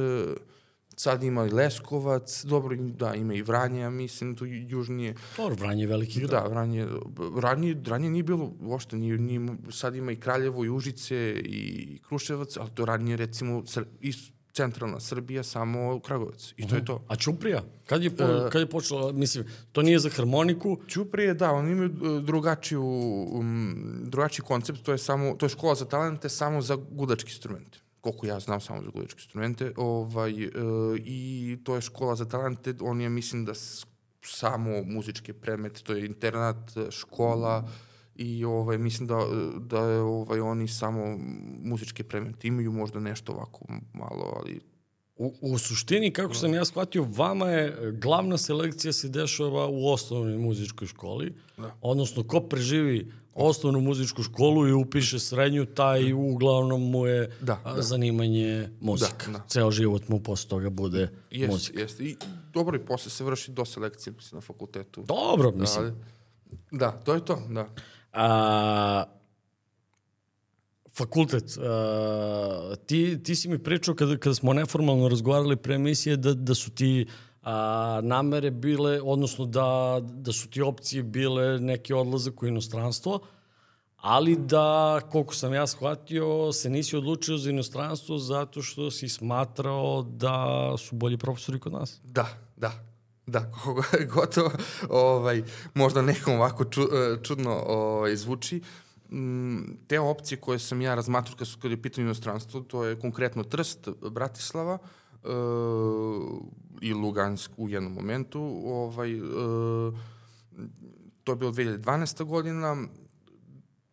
sad ima i Leskovac, dobro, da, ima i Vranje, ja mislim, tu južnije. Dobro, Vranje je veliki grad. Da, Vranje, Vranje, Vranje nije bilo, uopšte, nije, nije, sad ima i Kraljevo, i Užice, i Kruševac, ali to ranije, recimo, i centralna Srbija, samo Kragovac. I to uh -huh. je to. A Ćuprija? Kad je, po, uh, kad je počela, mislim, to nije za harmoniku? Ćuprije, da, oni imaju e, drugačiju, um, drugačiji koncept, to je samo, to je škola za talente samo za gudački instrumente koliko ja znam samo za gudačke instrumente, ovaj, uh, i to je škola za talente, on je, mislim da samo muzičke premete, to je internat, škola, i ovaj, mislim da, da je, ovaj, oni samo muzičke predmete imaju možda nešto ovako malo, ali U, u suštini, kako sam ja shvatio, vama je glavna selekcija se dešava u osnovnoj muzičkoj školi, da. odnosno ko preživi osnovnu muzičku školu i upiše srednju, taj uglavnom mu je da, da. zanimanje muzika. Da, da. Ceo život mu posle toga bude jest, muzika. Jeste, i dobro i posle se vrši do selekcije na fakultetu. Dobro, mislim. Da, to je to, da. A, fakultet, a, ti, ti si mi pričao kada, kada smo neformalno razgovarali pre emisije da, da su ti a, namere bile, odnosno da, da su ti opcije bile neki odlazak u inostranstvo, ali da, koliko sam ja shvatio, se nisi odlučio za inostranstvo zato što si smatrao da su bolji profesori kod nas. Da, da. Da, [LAUGHS] gotovo, ovaj, možda nekom ovako ču, e, čudno ovaj, zvuči. Mm, te opcije koje sam ja razmatrao kad su kad je pitanje inostranstvo, to je konkretno Trst, Bratislava uh, i Lugansk u jednom momentu. Ovaj, uh, to je bilo 2012. godina.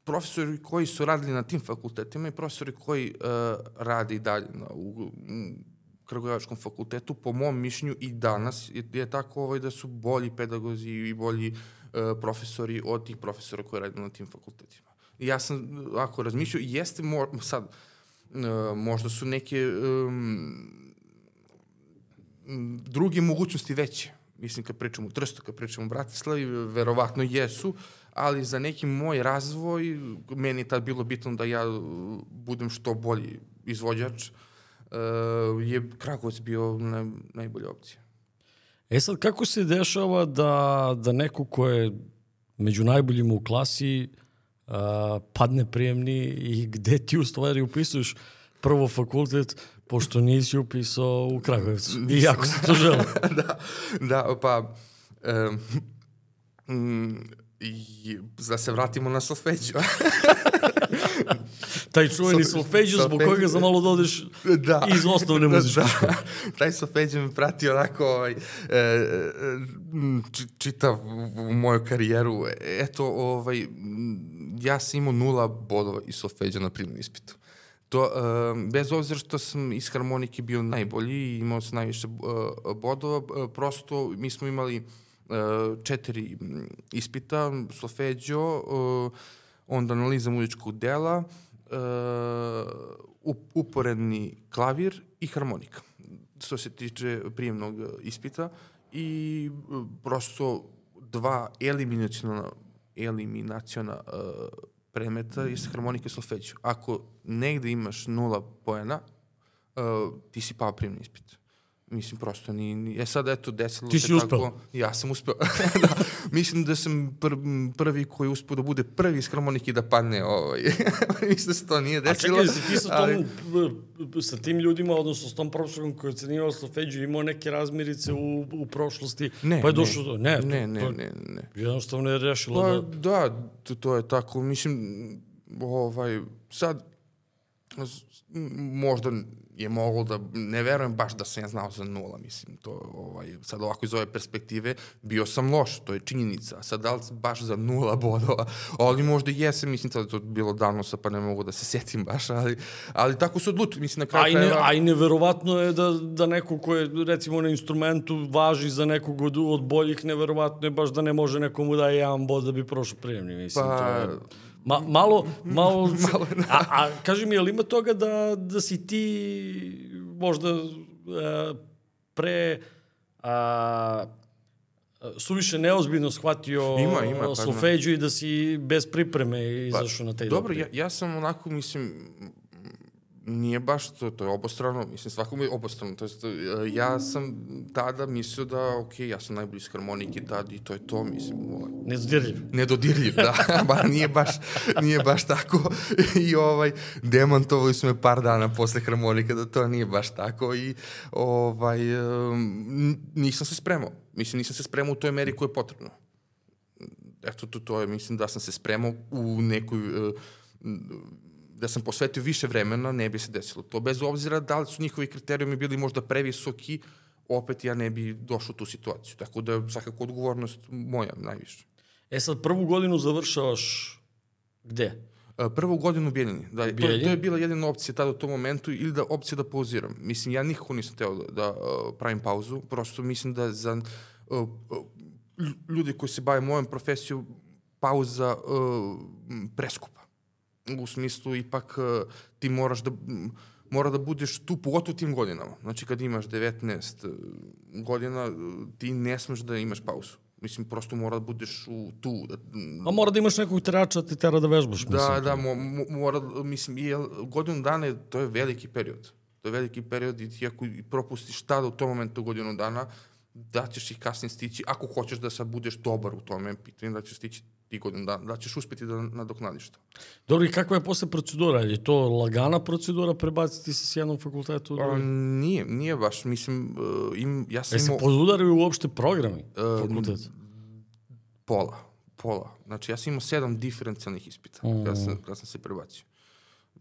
Profesori koji su radili na tim fakultetima i profesori koji uh, radi dalje na, u, Kragujevačkom fakultetu, po mom mišljenju i danas je, je tako ovaj, da su bolji pedagozi i bolji uh, profesori od tih profesora koji rade na tim fakultetima. Ja sam, ako razmišljao, jeste mo, sad, uh, možda su neke um, druge mogućnosti veće. Mislim, kad pričamo u Trstu, kad pričamo u Bratislavi, verovatno jesu, ali za neki moj razvoj, meni je tad bilo bitno da ja budem što bolji izvođač, uh, je Kragovac bio naj, najbolja opcija. E sad, kako se dešava da, da neko ko je među najboljima u klasi uh, padne prijemni i gde ti u stvari upisuješ prvo fakultet, pošto nisi upisao u Kragovicu. I jako se to žele. [LAUGHS] da, da, pa... Um, I, da se vratimo na solfeđu. [LAUGHS] Taj čuveni solfeđu zbog kojega za malo dodeš da. iz osnovne muzičke da. Taj solfeđu me prati onako ovaj, e, e čitav u moju karijeru. Eto, ovaj, ja sam imao nula bodova iz solfeđa na primjeru ispitu. To, uh, bez obzira što sam iz harmonike bio najbolji i imao sam najviše uh, bodova, uh, prosto mi smo imali uh, četiri ispita, solfeđo, uh, onda analiza muzičkog dela, uh, uporedni klavir i harmonika, što se tiče prijemnog ispita i prosto dva eliminacijona, eliminacijona premeta je harmonika i. Ako negde imaš nula poena, ti si pao prijemni ispit. Mislim, prosto ni, ni... E sad, eto, desilo Ti se si tako... uspeo? Ja sam uspeo. [LAUGHS] da, mislim da sam pr prvi koji uspeo da bude prvi iz harmonike i da padne ovaj. [LAUGHS] mislim da se to nije A desilo. čekaj, si ti sa, tom, ali- sa tim ljudima, odnosno s tom profesorom koji je ocenivao solfeđu, imao neke razmirice u, u prošlosti, Ne, pa je ne. došlo do... Ne, Ne, to, ne, to, ne, ne. Jednostavno je rešilo Pa da... da, to, to je tako. Mislim, ovaj, sad, možda je moglo da, ne verujem baš da sam ja znao za nula, mislim, to, ovaj, sad ovako iz ove perspektive, bio sam loš, to je činjenica, sad da li baš za nula bodova, ali možda i jesam, mislim, tada je to bilo davno sa, pa ne mogu da se setim baš, ali, ali tako su odlučili, mislim, na kraju A i, ne, krajeva- a i neverovatno je da, da neko ko je, recimo, na instrumentu važi za nekog od, od boljih, neverovatno je baš da ne može nekomu daje jedan bod da bi prošao prijemni, mislim. Pa- To je, ma, malo, malo, [LAUGHS] malo a, a kaži mi, je li ima toga da, da si ti možda e, pre a, suviše neozbiljno shvatio Ima, ima, pa, solfeđu i da si bez pripreme izašao na taj Dobro, doping? ja, ja sam onako, mislim, nije baš to, to je obostrano, mislim, svakom je obostrano, to jest, e, ja sam tada mislio da, ok, ja sam najbolji iz harmonike tad i to je to, mislim, ovaj, Nezdirljiv. nedodirljiv, da, [LAUGHS] ba, nije baš, nije baš tako [LAUGHS] i ovaj, demantovali su me par dana posle harmonike da to nije baš tako i ovaj, um, nisam se spremao, mislim, nisam se spremao u toj meri koja je potrebno. Eto, to, to je, mislim da sam se spremao u nekoj, uh, da sam posvetio više vremena, ne bi se desilo to. Bez obzira da li su njihovi kriterijumi bili možda previsoki, opet ja ne bi došao u tu situaciju. Tako da je svakako odgovornost moja najviše. E sad, prvu godinu završavaš gde? Uh, prvu godinu u Bijeljini. Da, to, to je bila jedina opcija tada u tom momentu ili da opcija da pauziram. Mislim, ja nikako nisam teo da, da uh, pravim pauzu, prosto mislim da za uh, lj- ljudi koji se bave mojom profesijom pauza uh, m, preskupa. U smislu, ipak uh, ti moraš da mora da budeš tu, pogotovo tim godinama. Znači, kad imaš 19 godina, uh, ti ne smeš da imaš pauzu. Mislim, prosto mora da budeš u, tu. Da, A mora da imaš nekog terača da ti tera da vežbaš, mislim. Da, da, mo, mo, mora, mislim, i godinu dana je, to je veliki period. To je veliki period i ti ako propustiš tada u tom momentu godinu dana, da ćeš ih kasnije stići, ako hoćeš da sad budeš dobar u tome, pitanje da ćeš stići ti godinu dana, da ćeš uspeti da nadoknadiš to. Dobro, i kakva je posle procedura? Je to lagana procedura prebaciti se s jednom fakultetu? u A, drugi? nije, nije baš, mislim, uh, im, ja sam E se imao podudaraju uopšte programi fakulteta? pola, pola. Znači, ja sam imao sedam diferencijalnih ispita mm. kada, sam, kada sam se prebacio.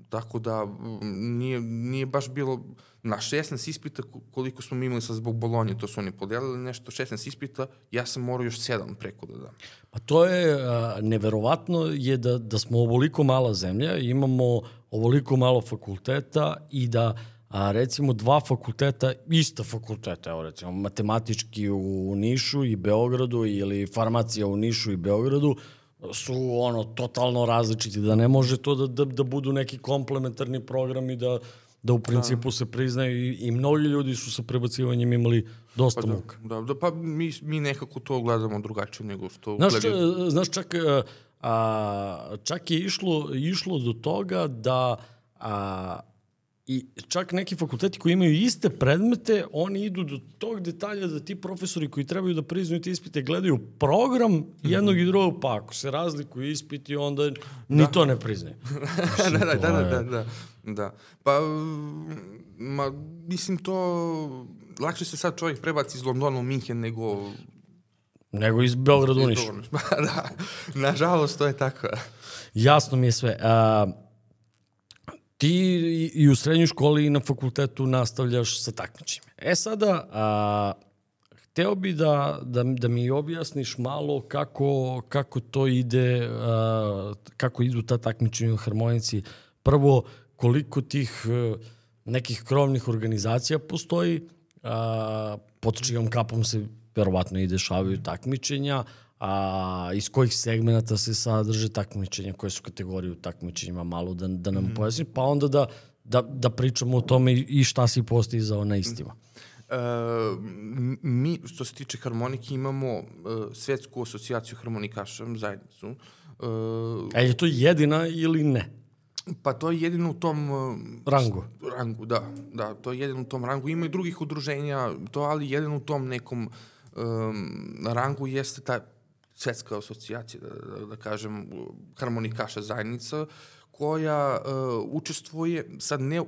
Tako da nije, nije baš bilo na 16 ispita ko- koliko smo imali sad zbog Bolonje, to su oni podelili nešto, 16 ispita, ja sam morao još 7 preko da dam. Pa to je, a, neverovatno je da, da smo ovoliko mala zemlja, imamo ovoliko malo fakulteta i da a, recimo dva fakulteta, ista fakulteta, evo recimo matematički u Nišu i Beogradu ili farmacija u Nišu i Beogradu, su ono totalno različiti, da ne može to da, da, da budu neki komplementarni programi, da, da u principu se priznaju i, i mnogi ljudi su sa prebacivanjem imali dosta Pa da, muka. da, da, pa mi, mi nekako to gledamo drugačije nego što Znaš, gledaju. ča, znaš čak, a, a, čak je išlo, išlo do toga da a, i čak neki fakulteti koji imaju iste predmete, oni idu do tog detalja da ti profesori koji trebaju da priznaju te ispite gledaju program jednog i drugog, pa ako se razlikuju ispiti, onda ni to ne priznaju. da, [LAUGHS] da, da, da, da, da, da. Pa, mm, ma, mislim to, lakše se sad čovjek prebaci iz Londona u Minhen nego Nego iz Beograda u Nišu. [LAUGHS] Da, nažalost to je tako. Jasno mi je sve. A, ti i- u srednjoj školi i na fakultetu nastavljaš sa takmičenjem. E sada, a, hteo bi da, da, da mi objasniš malo kako, kako to ide, a, kako idu ta takmičenja u harmonici. Prvo, koliko tih e, nekih krovnih organizacija postoji, a, pod čijom kapom se verovatno i dešavaju takmičenja, a iz kojih segmenata se sadrže takmičenja, koje su kategorije u takmičenjima, malo da, da nam mm. pojasni, pa onda da, da, da pričamo o tome i šta si postizao na istima. E, m- mi, što se tiče harmonike, imamo e, svetsku asocijaciju harmonikaša, zajednicu. E, E, je to jedina ili ne? Pa to je jedino u tom... uh, Rangu. Rangu, da. Da, to je jedino u tom rangu. Ima i drugih udruženja, to, ali jedino u tom nekom um, rangu jeste ta svetska asocijacija, da, da, da kažem, harmonikaša zajednica, koja uh, učestvuje, sad ne,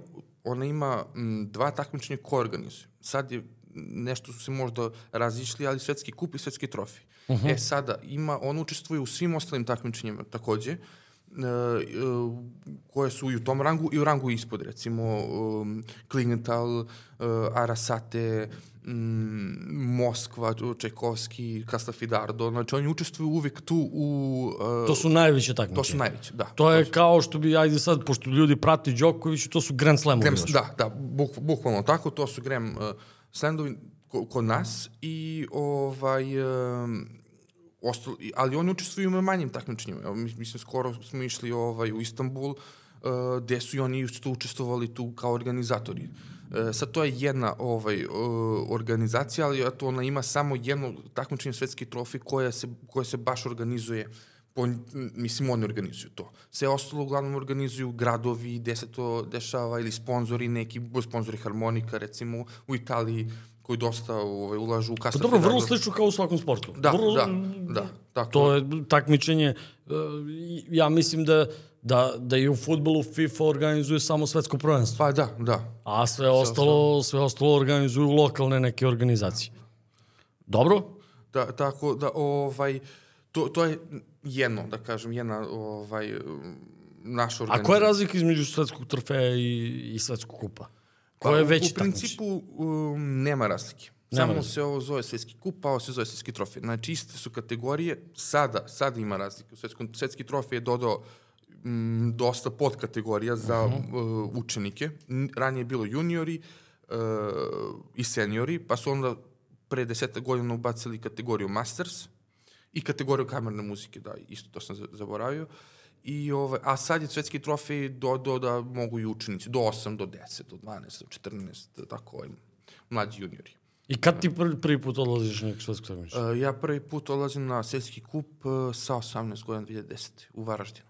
ona ima m, dva takmičenja koje organizuje. Sad je nešto su se možda razišli, ali svetski kup i svetski trofej. Uh -huh. E sada, ima, on učestvuje u svim ostalim takmičenjima takođe, e, e, koje su i u tom rangu i u rangu ispod, recimo um, Klingenthal, uh, Arasate, um, Moskva, Čajkovski, Castafidardo, znači oni učestvuju uvek tu u... Uh, To su najveće takmičenja. to su najveći, da. To je kao što bi, ajde sad, pošto ljudi prati Đokoviću, to su Grand Slamovi. Još. da, da, buk, bukvalno tako, to su Grem uh, Slandovi ko, kod nas i ovaj, um, ostalo, ali oni učestvuju u manjim takmičenjima. Evo, mi- Mislim, skoro smo išli ovaj, u Istanbul, uh, gde su i oni isto učestvovali tu kao organizatori. Uh, sad to je jedna ovaj, uh, organizacija, ali eto, ona ima samo jedno takmičenje svetski trofej koja se, koja se baš organizuje po, mislim, oni organizuju to. Sve ostalo uglavnom organizuju gradovi, gde se to dešava, ili sponzori, neki sponzori harmonika, recimo u Italiji, koji dosta ovaj, ulažu u Pa Castel dobro, vrlo slično kao u svakom sportu. Da, vrlo, da, da, tako To je takmičenje, e, ja mislim da, da, da i u futbolu FIFA organizuje samo svetsko prvenstvo. Pa da, da. A sve ostalo, sve ostalo organizuju lokalne neke organizacije. Dobro? Da, tako da, ovaj, to, to je jedno, da kažem, jedna ovaj, naša A organizacija. koja je razlika između svetskog trofeja i, i svetskog kupa? Ko je Pa, veći U principu um, nema razlike. Samo razlike. se ovo zove svetski kup, a ovo se zove svetski trofej. Znači, iste su kategorije. Sada, sada ima razlike. Svetskom, svetski trofej je dodao mm, dosta podkategorija za uh -huh. uh, učenike. Ranije je bilo juniori uh, i seniori, pa su onda pre deseta godina ubacili kategoriju Masters i kategoriju kamerne muzike, da, isto to sam za- zaboravio. I, ovaj, a sad je svetski trofej do, do, da mogu i učenici, do 8, do 10, do 12, do 14, tako ovaj, mlađi juniori. I kad ti prvi, prvi put odlaziš na neko svetsko takmičenje? Uh, ja prvi put odlazim na svetski kup uh, sa 18 godina 2010. u Varaždinu.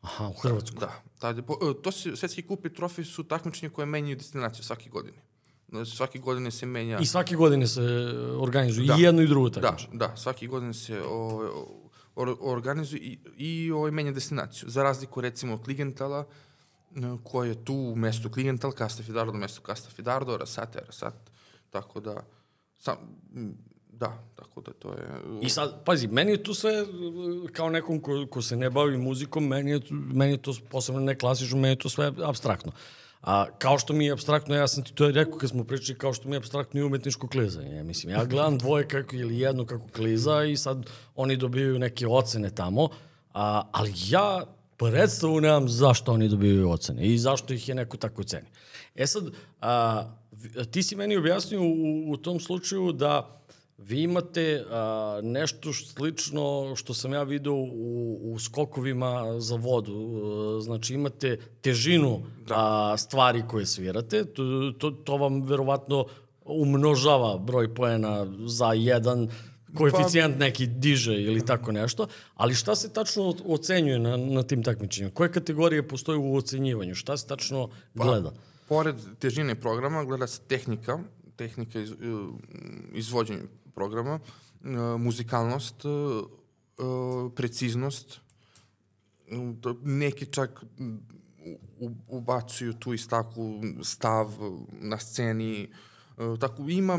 Aha, u Hrvatsku. Da, tad po, uh, to se, svetski kup i trofej su takmičenje koje menjaju destinaciju svake godine. Znači, svake godine se menja... I svake godine se organizuju Da. i jedno i drugo Da, takmičenje. da, svake godine se ovaj, or, organizuje i, i ovaj, menja destinaciju. Za razliku recimo od Kligentala, n- koje je tu u mestu Kligental, Casta Fidardo, mesto Casta Fidardo, Rasate, Rasat, tako da, sam, da, tako da to je... I sad, pazi, meni je tu sve, uh, kao nekom ko, ko se ne bavi muzikom, meni je, meni je to posebno ne klasično, meni je to sve abstraktno. A kao što mi je abstraktno, ja sam ti to rekao kad smo pričali, kao što mi je abstraktno i umetničko klizanje. Ja, mislim, ja gledam dvoje kako, ili jedno kako kliza i sad oni dobijaju neke ocene tamo, a, ali ja predstavu nemam zašto oni dobijaju ocene i zašto ih je neko tako ceni. E sad, a, ti si meni objasnio u, u tom slučaju da Vi imate a, nešto slično što sam ja video u, u skokovima za vodu. E, Znači imate težinu da. a, stvari koje svirate. To, to, to vam verovatno umnožava broj poena za jedan koeficijent neki diže ili tako nešto. Ali šta se tačno ocenjuje na, na tim takmičenjima? Koje kategorije postoje u ocenjivanju? Šta se tačno gleda? Pored težine programa gleda se tehnika, tehnika iz, izvođenja programa, e, muzikalnost, e, e, preciznost, neki čak ubacuju tu i stavku stav na sceni, e, tako ima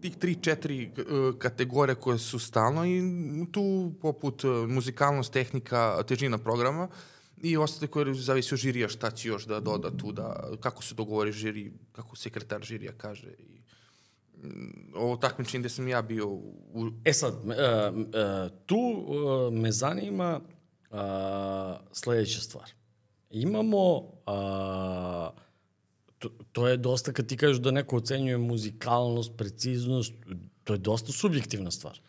tih tri, četiri e, kategorije koje su stalno i tu poput e, muzikalnost, tehnika, težina programa i ostale koje zavisi od žirija šta će još da doda tu, da, kako se dogovori žiri, kako sekretar žirija kaže i mm, ovo takmičenje gde sam ja bio u, E sad, uh, uh, tu uh, me zanima uh, sledeća stvar. Imamo, uh, to, to je dosta, kad ti kažeš da neko ocenjuje muzikalnost, preciznost, to je dosta subjektivna stvar.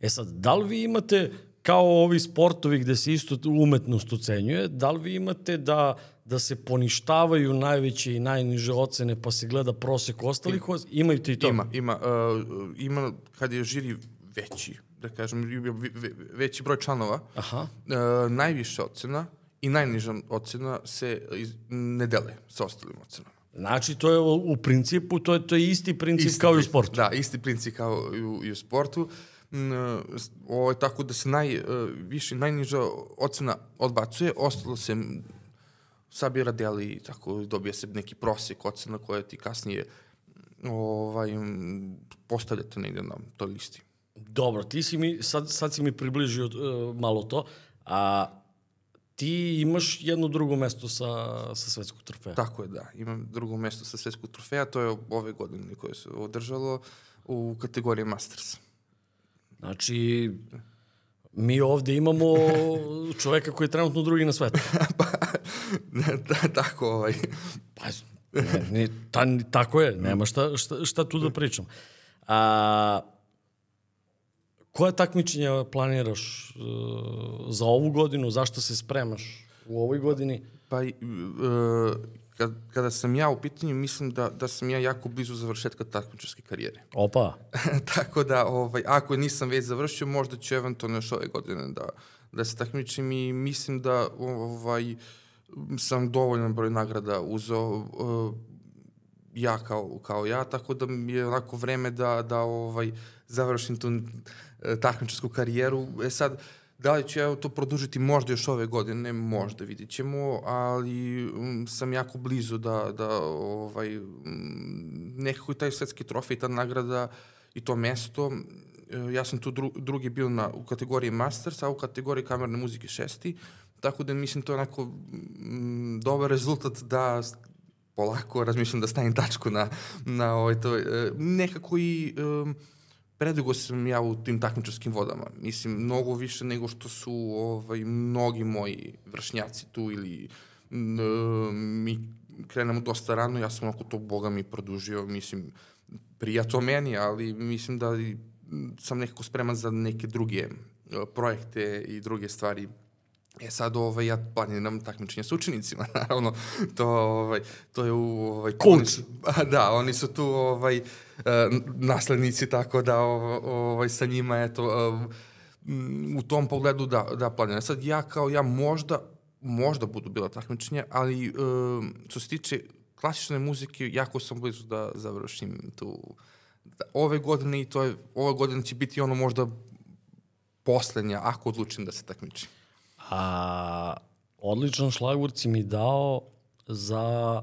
E sad, da li vi imate, kao ovi sportovi gde se isto umetnost ocenjuje, da li vi imate da, da se poništavaju najveće i najniže ocene pa se gleda prosek ostalih ocena? Imate i to? Ima, ima, uh, ima, kad je žiri veći, da kažem, ve- ve- veći broj članova, Aha. uh, najviše ocena i najniža ocena se iz, ne dele sa ostalim ocenama. Znači, to je u, principu, to je, to je isti princip isti, kao i u sportu. Da, isti princip kao i u, i u sportu. Mm, ovo je tako da se najviše, najniža ocena odbacuje, ostalo se sabira deli i tako dobije se neki prosek ocena koja ti kasnije ovaj, postavljate negde na toj listi. Dobro, ti si mi, sad, sad si mi približio uh, malo to, a ti imaš jedno drugo mesto sa, sa svetskog trofeja. Tako je, da. Imam drugo mesto sa svetskog trofeja, to je ove godine koje se održalo u kategoriji Masters. Znači, mi ovde imamo čoveka koji je trenutno drugi na svetu. [LAUGHS] pa, da, tako ovaj. Pa, ne, ne, ta, tako je, nema šta, šta, šta tu da pričam. A, Koje takmičenja planiraš uh, za ovu godinu? Zašto se spremaš u ovoj godini? Pa, uh, kad, kada sam ja u pitanju, mislim da, da sam ja jako blizu završetka takmičarske karijere. [LAUGHS] Opa! Tako da, ovaj, ako nisam već završio, možda ću eventualno još ove godine da, da se takmičim i mislim da ovaj, sam dovoljan broj nagrada uzao uh, ja kao, kao ja, tako da mi je onako vreme da, da ovaj, završim tu E, takmičarsku karijeru. E sad, da li ću ja to produžiti možda još ove godine, možda vidit ćemo, ali um, sam jako blizu da, da ovaj, um, nekako i taj svetski trofej, ta nagrada i to mesto, e, ja sam tu dru, drugi bio na, u kategoriji Masters, a u kategoriji kamerne muzike šesti, tako da mislim to je onako um, dobar rezultat da polako razmišljam da stavim tačku na, na ovaj, to, e, nekako i um, predugo sam ja u tim takmičarskim vodama. Mislim, mnogo više nego što su ovaj, mnogi moji vršnjaci tu ili n, mi krenemo dosta rano, ja sam oko to Boga mi produžio, mislim, prija to meni, ali mislim da sam nekako spreman za neke druge projekte i druge stvari E sad ovaj, ja planiram takmičenje s učenicima, [LAUGHS] naravno, to, ovaj, to je u... Ovaj, Kult! [LAUGHS] Da, oni su tu ovaj, uh, naslednici, tako da ovaj, sa njima, eto, uh, u tom pogledu da, da planiram. Sad ja kao ja možda, možda budu bila takmičenja, ali uh, što se tiče klasične muzike, jako sam blizu da završim tu da, ove godine i to je, ove godine će biti ono možda poslednja, ako odlučim da se takmičim. A, odličan šlagvort si mi dao za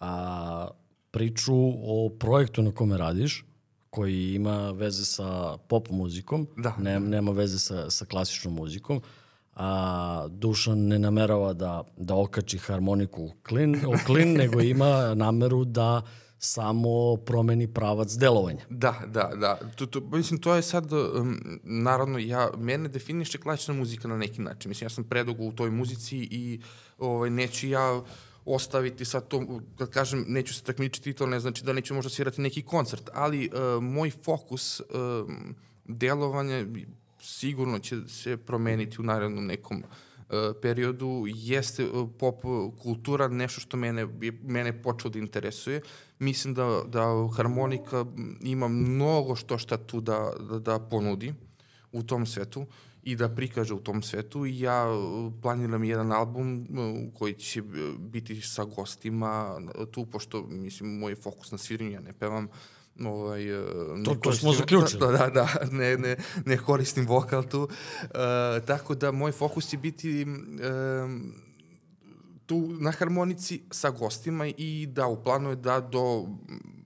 a, priču o projektu na kome radiš, koji ima veze sa pop muzikom, da. ne, nema veze sa, sa klasičnom muzikom. A, Dušan ne namerava da, da okači harmoniku u klin, u klin [LAUGHS] nego ima nameru da samo promeni pravac delovanja. Da, da, da. To, to, mislim, to je sad, um, naravno, ja, mene definiše klasična muzika na neki način. Mislim, ja sam predugo u toj muzici i ovaj, neću ja ostaviti sad to, kad kažem neću se takmičiti, to ne znači da neću možda svirati neki koncert, ali uh, moj fokus uh, delovanja sigurno će se promeniti u narednom nekom uh, periodu. Jeste uh, pop kultura nešto što mene, mene počeo da interesuje. Mislim da, da harmonika ima mnogo što šta tu da, da, da ponudi u tom svetu i da prikaže u tom svetu i ja uh, planiram jedan album uh, koji će uh, biti sa gostima tu, pošto mislim moj fokus na sviranju, ja ne pevam ovaj, to, to smo zaključili. [LAUGHS] Da, da, da, ne, ne, ne koristim vokal tu. Uh, tako da moj fokus će biti um, tu na harmonici sa gostima i da u planu je da do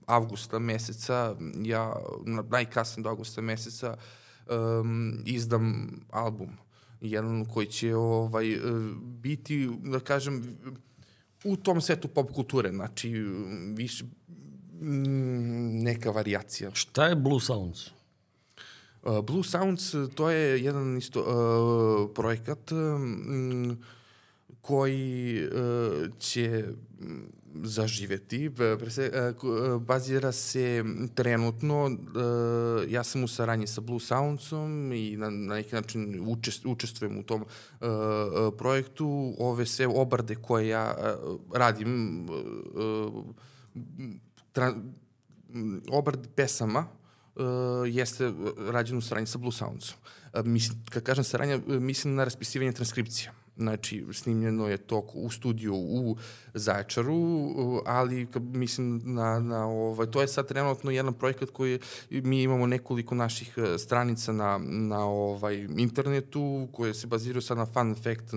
avgusta meseca, ja najkasnije do avgusta meseca um, izdam album. Jedan koji će ovaj, biti, da kažem, u tom setu pop kulture, znači više neka variacija. Šta je Blue Sounds? Uh, Blue Sounds, to je jedan isto uh, projekat um, koji uh, će zaživeti. E, bazira se trenutno, e, ja sam u saranji sa Blue Soundsom i na, na neki način učest, učestvujem u tom uh, projektu. Ove sve obrade koje ja radim, uh, obrad pesama, uh, jeste rađen u saranji sa Blue Soundsom. Uh, mislim, kad kažem saranja, mislim na raspisivanje transkripcija Znači, snimljeno je to u studiju u Zaječaru, ali mislim na, na ovaj, to je sad trenutno jedan projekat koji mi imamo nekoliko naših e, stranica na, na ovaj internetu koje se baziraju sad na fun fact,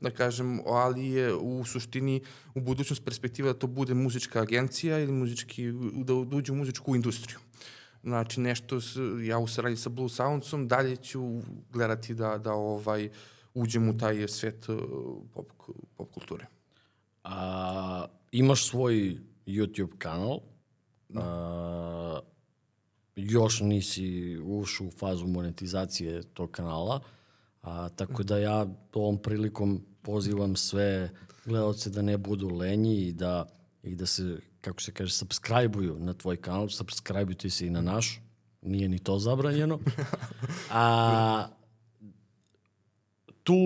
da kažem, ali je u suštini u budućnost perspektiva da to bude muzička agencija ili muzički, da uđe u muzičku industriju. Znači nešto, ja u saradnji sa Blue Soundsom, dalje ću gledati da, da ovaj, uđem u taj svet uh, pop, pop kulture. A, imaš svoj YouTube kanal, da. a, još nisi ušao u fazu monetizacije tog kanala, a, tako da ja ovom prilikom pozivam sve gledalce da ne budu lenji i da, i da se, kako se kaže, subscribe-uju na tvoj kanal, subscribe-ujte se i na naš, nije ni to zabranjeno. [LAUGHS] A, tu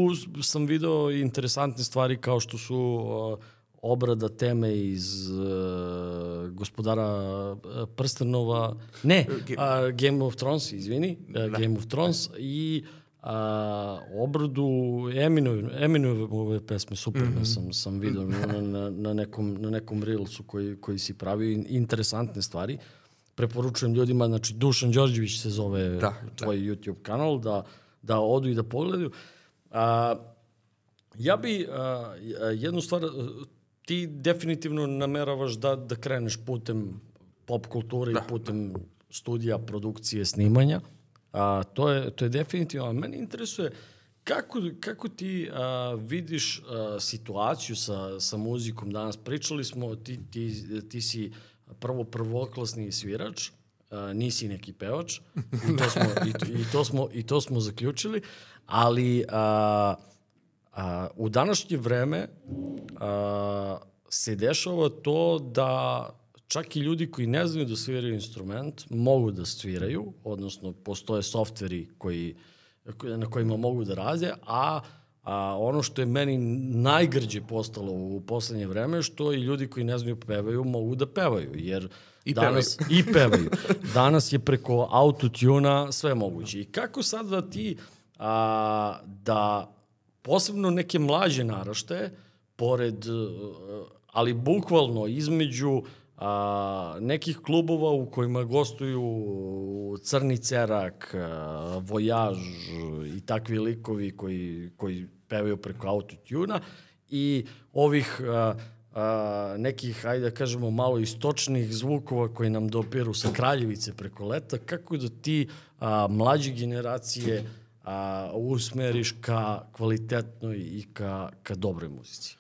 sam video interesantne stvari kao što su uh, obrada teme iz uh, gospodara uh, Prstenova, ne, uh, Game of Thrones, izvini, uh, da. Game of Thrones i a, obradu Eminove, Eminove pesme, super mm -hmm. sam, sam vidio na, na, na, nekom, na nekom reelsu koji, koji si pravio, interesantne stvari. Preporučujem ljudima, znači Dušan Đorđević se zove da, tvoj da. YouTube kanal, da, da odu i da pogledaju. Uh, A, ja bi a, jednu stvar, ti definitivno nameravaš da, da kreneš putem pop kulture da. i putem studija, produkcije, snimanja. A, to, je, to je definitivno. A mene interesuje kako, kako ti a, vidiš a, situaciju sa, sa muzikom danas. Pričali smo, ti, ti, ti si prvo prvoklasni svirač, a, nisi neki pevač i to smo, i, i, to smo, i to smo zaključili. Ali a, a, u današnje vreme a, se dešava to da čak i ljudi koji ne znaju da sviraju instrument mogu da sviraju, odnosno postoje softveri koji, na kojima mogu da rade, a A ono što je meni najgrđe postalo u poslednje vreme, što i ljudi koji ne znaju pevaju mogu da pevaju, jer I danas pevaju. i pevaju. Danas je preko autotuna sve moguće. I kako sad da ti a, da posebno neke mlađe narašte, pored, ali bukvalno između a, nekih klubova u kojima gostuju Crni Cerak, a, Vojaž i takvi likovi koji, koji pevaju preko autotuna i ovih a, a, nekih, ajde da kažemo, malo istočnih zvukova koji nam dopiru sa Kraljevice preko leta, kako da ti a, mlađe generacije a, usmeriš ka kvalitetnoj i ka, ka dobroj muzici?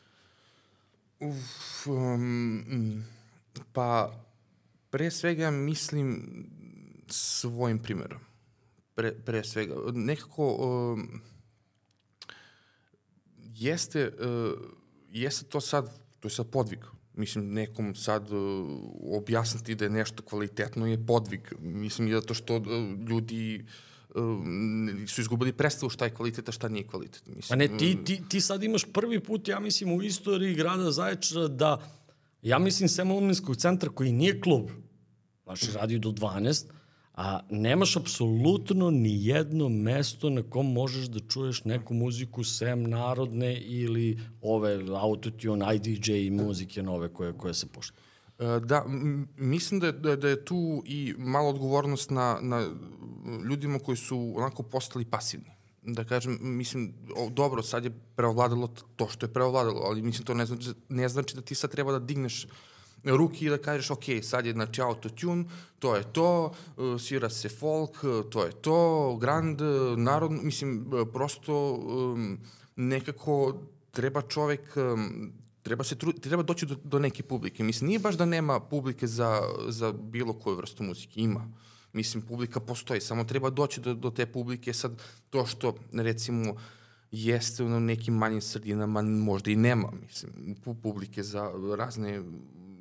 Uf, um, pa, pre svega mislim svojim primjerom. Pre, pre svega. Nekako um, jeste, uh, jeste to sad, to je sad podvig. Mislim, nekom sad uh, objasniti da je nešto kvalitetno je podvig. Mislim, zato što uh, ljudi uh, um, su izgubili predstavu šta je kvalitet, a šta nije kvalitet. Mislim, a ne, ti, ti, ti sad imaš prvi put, ja mislim, u istoriji grada Zaječara da, ja mislim, Semolominskog centra koji nije klub, znači radi do 12, a nemaš apsolutno ni jedno mesto na kom možeš da čuješ neku muziku sem narodne ili ove autotune, IDJ muzike nove koje, koje se pošta. E, da, mislim da je, da, da je tu i malo odgovornost na, na ljudima koji su onako postali pasivni. Da kažem, mislim, o, dobro, sad je preovladalo to što je preovladalo, ali mislim to ne znači, ne znači da ti sad treba da digneš ruki i da kažeš, ok, sad je znači autotune, to je to, e, svira se folk, to je to, grand, narod, mislim, prosto um, nekako treba čovek um, treba, se trud, treba doći do, do neke publike. Mislim, nije baš da nema publike za, za bilo koju vrstu muzike. Ima. Mislim, publika postoji, samo treba doći do, do te publike. Sad, to što, recimo, jeste u nekim manjim sredinama, možda i nema, mislim, publike za razne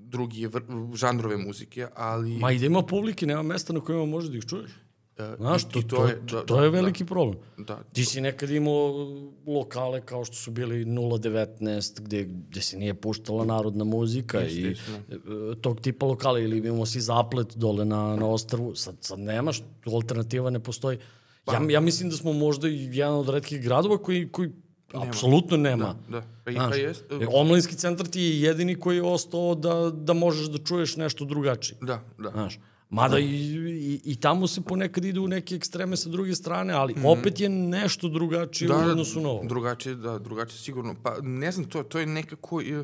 drugi žanrove muzike, ali... Ma i da ima publike, nema mesta na kojima možeš da ih čuješ. E, Znaš, to, to, je, da, to je da, veliki da, problem. Da. Ti si nekad imao lokale kao što su bili 019, gde, gde se nije puštala narodna muzika i da. tog tipa lokale, ili imamo si zaplet dole na, na ostrvu. Sad, sad nemaš, alternativa ne postoji. Pa. Ja, ja mislim da smo možda jedan od redkih gradova koji, koji apsolutno nema. Da, da. Pa, Znaš, pa jest, jer omladinski centar ti je jedini koji je ostao da, da možeš da čuješ nešto drugačije. da, da. Znaš, mada i, i, i tamo se ponekad ide u neke ekstreme sa druge strane, ali opet je nešto drugačije u odnosu na ovo. Drugačije, da, drugačije sigurno. Pa ne znam, to, to je nekako... e,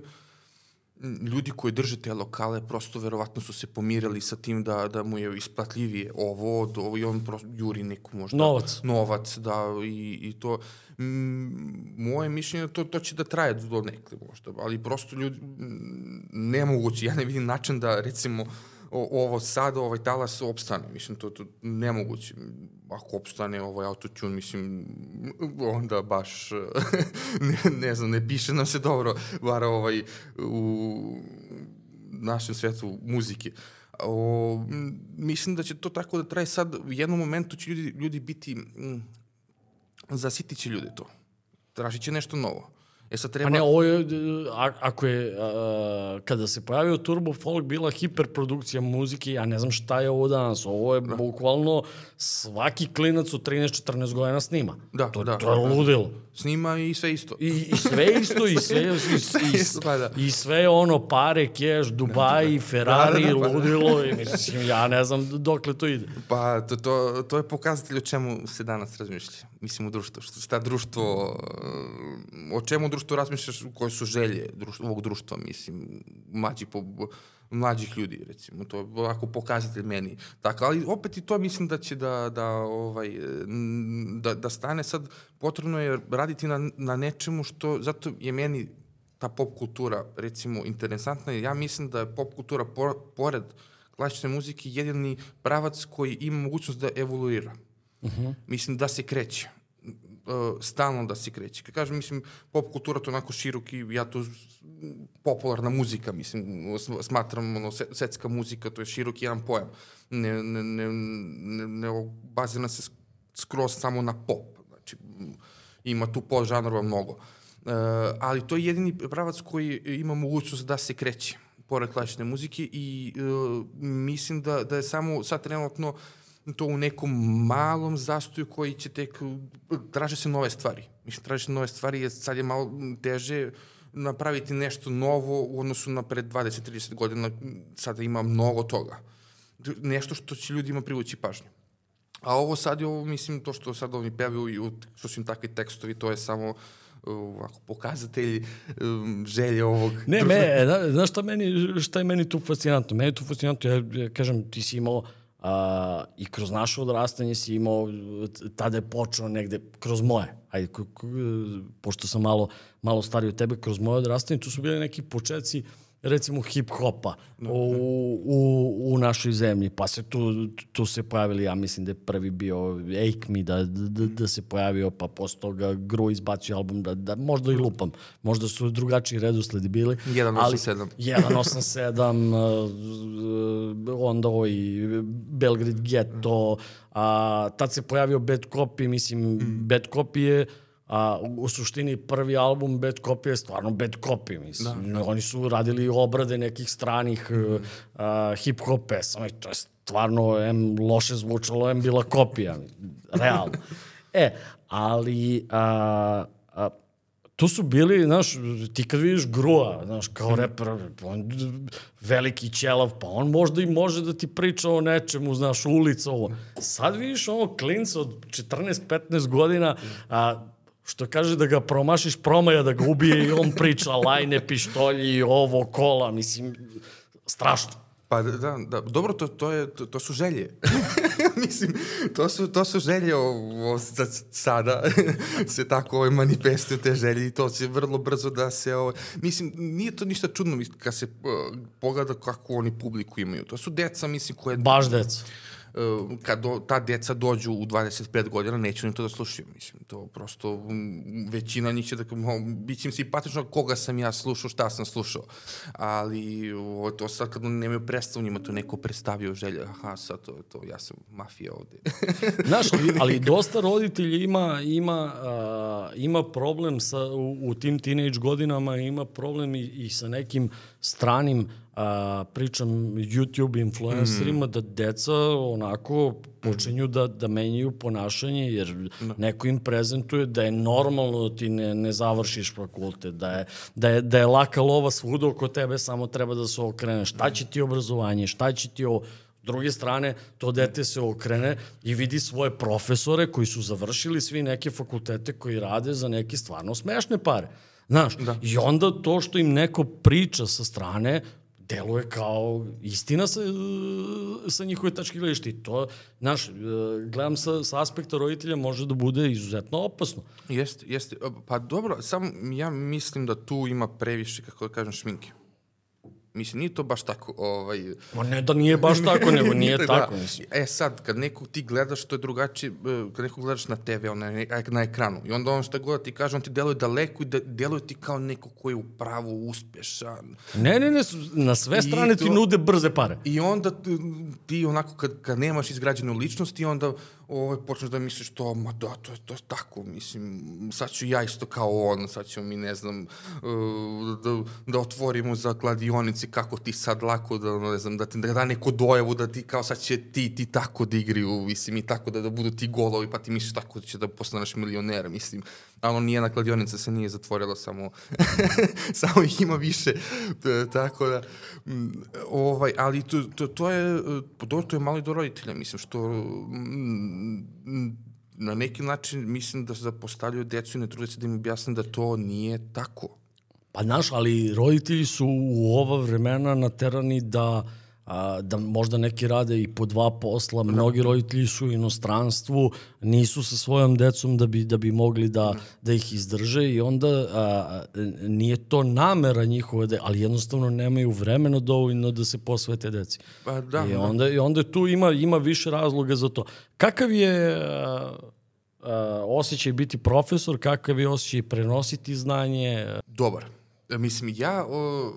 ljudi koji drže te lokale prosto verovatno su se pomirili sa tim da, da mu je isplatljivije ovo ovo i on prosto juri neku možda Novac. novac da i, i to mm, moje mišljenje je da to, to će da traje do nekle možda ali prosto ljudi mm, nemoguće ja ne vidim način da recimo o, ovo sad, ovaj talas opstane, mislim, to, to nemoguće. Ako opstane ovaj autotune, mislim, onda baš, [LAUGHS] ne, ne znam, ne piše nam se dobro, bar ovaj, u našem svetu muzike. O, mislim da će to tako da traje sad, u jednom momentu će ljudi, ljudi biti, m, zasitit će ljude to. Tražit će nešto novo. E sad treba... Pa ne, ovo je, a, ako je, a, kada se pojavio Turbo Folk bila hiperprodukcija muzike, ja ne znam šta je ovo danas, ovo je bukvalno svaki klinac od 13-14 godina snima. Da, to, da, to je da. ludilo. Snima i sve isto. I, I sve isto, i sve, [LAUGHS] i, i, i, Pa da. i sve ono, pare, keš, Dubai, Ferrari, Da, da, da, pa da. ludilo, i mislim, ja ne znam dokle to ide. Pa to, to, to je pokazatelj o čemu se danas razmišlja. Mislim u društvu. Šta, društvo, o čemu društvo razmišljaš, koje su želje društva, ovog društva, mislim, mlađi po, mlađih ljudi, recimo. To je ovako pokazatelj meni. Tako, ali opet i to mislim da će da, da, ovaj, da, da stane sad. Potrebno je raditi na, na nečemu što, zato je meni ta pop kultura, recimo, interesantna. Ja mislim da je pop kultura, por, pored klasične muzike, jedini pravac koji ima mogućnost da evoluira. Uh -huh. Mislim da se kreće. Uh, stalno da se kreće. Kad kažem, mislim, pop kultura to onako široki, ja to popularna muzika, mislim, sm- smatram, ono, svetska muzika, to je široki jedan pojam. Ne, ne, ne, ne, ne bazira se sk- skroz samo na pop. Znači, ima tu podžanrova mnogo. Uh, ali to je jedini pravac koji ima mogućnost da se kreće pored klasične muzike i uh, mislim da, da je samo sad trenutno to u nekom malom zastoju koji će tek, traže se nove stvari. Mislim, traže se nove stvari, jer sad je malo teže napraviti nešto novo u odnosu na pred 20-30 godina, sada ima mnogo toga. Nešto što će ljudima privući pažnju. A ovo sad je ovo, mislim, to što sad oni pevaju i što su im takvi tekstovi, to je samo uh, ovako, pokazatelj um, želje ovog... Ne, me, zna- znaš šta, meni, šta je meni tu fascinantno? Meni je tu fascinantno, ja, ja kažem, ti si imao a, i kroz naše odrastanje si imao, tada je počeo negde, kroz moje, ajde, pošto sam malo, malo stariji od tebe, kroz moje odrastanje, tu su bili neki početci, recimo hip-hopa u, u, u našoj zemlji, pa se tu, tu se pojavili, ja mislim da je prvi bio Ake Me, da, da, da se pojavio, pa posle toga Gru izbacio album, da, da možda i lupam, možda su drugačiji redosledi bili. 187. 187, [LAUGHS] uh, onda ovaj Belgrade Ghetto, a, tad se pojavio Bad Copy, mislim, mm. Bad Copy je a, u, suštini prvi album Bad Copy je stvarno Bad Copy, mislim. Da. Oni su radili obrade nekih stranih mm. a, hip-hop pesama i to je stvarno em loše zvučalo, em bila kopija, realno. e, ali a, a, tu su bili, znaš, ti kad vidiš Grua, znaš, kao reper, on veliki ćelav, pa on možda i može da ti priča o nečemu, znaš, ulica, ovo. Sad vidiš ovo klinca od 14-15 godina, a, što kaže da ga promašiš promaja, da ga ubije i on priča lajne, pištolji, ovo, kola, mislim, strašno. Pa da, da, dobro, to, to, je, to, to su želje. [LAUGHS] Mislim, to su, to su želje ovo, za- sada [LAUGHS] se tako ovaj, manifestuju te želje i to će vrlo brzo da se... Ovaj, mislim, nije to ništa čudno mislim, kad se uh, pogleda kako oni publiku imaju. To su deca, mislim, koje... Baš deca. Uh, kad do, ta deca dođu u 25 godina, neće oni to da slušaju, mislim. To prosto, većina njih će da, bit će im simpatično koga sam ja slušao, šta sam slušao. Ali o, to sad kad nemaju predstavu, njima to neko predstavio želje, aha, sad to, to ja sam mafija ovde. [LAUGHS] Znaš, ali, dosta roditelja ima, ima, a, ima problem sa, u, u tim teenage godinama, ima problem i, i sa nekim stranim a, pričam YouTube influencerima mm. da deca onako počinju da, da menjaju ponašanje jer da. neko im prezentuje da je normalno da ti ne, ne završiš fakultet, da je, da, je, da je laka lova svuda oko tebe, samo treba da se okreneš. Šta će ti obrazovanje, šta će ti ovo? druge strane, to dete se okrene i vidi svoje profesore koji su završili svi neke fakultete koji rade za neke stvarno smešne pare. Znaš, da. i onda to što im neko priča sa strane, deluje kao istina sa, sa njihove tačke gledišta. I to, znaš, gledam sa, sa aspekta roditelja može da bude izuzetno opasno. Jeste, jeste. Pa dobro, samo ja mislim da tu ima previše, kako da kažem, šminke. Mislim, nije to baš tako... Ovaj... Ma ne da nije baš [LAUGHS] tako, nego nije da. tako. Mislim. E sad, kad nekog ti gledaš, to je drugačije, e, kad nekog gledaš na TV, on, na, na ekranu, i onda on šta god ti kaže, on ti deluje daleko i da, deluje ti kao neko ko je u pravu uspešan. Ne, ne, ne, na sve strane to, ti nude brze pare. I onda ti onako, kad, kad nemaš izgrađenu ličnost, i onda ovaj, počneš da misliš to, ma da, to je to je tako, mislim, sad ću ja isto kao on, sad ćemo mi, ne znam, uh, da, da otvorimo za kladionici kako ti sad lako, da, ne znam, da ti da da neku dojavu, da ti kao sad će ti, ti tako da igriju, mislim, i tako da, da budu ti golovi, pa ti misliš tako da će da postaneš milioner, mislim, a ono nijedna kladionica se nije zatvorila, samo, [LAUGHS] samo ih ima više, tako da, ovaj, ali to, to, to je, to, to je malo i do roditelja, mislim, što na neki način mislim da zapostavljaju decu i ne trude se da im objasnim da to nije tako. Pa znaš, ali roditelji su u ova vremena naterani da a, da možda neki rade i po dva posla, da. mnogi roditelji su u inostranstvu, nisu sa svojom decom da bi, da bi mogli da, da ih izdrže i onda a, nije to namera njihove, de, ali jednostavno nemaju vremena dovoljno da se posvete deci. Pa da. I da. onda, da. i onda tu ima, ima više razloga za to. Kakav je a, a, osjećaj biti profesor, kakav je osjećaj prenositi znanje? Dobar. Mislim, ja... O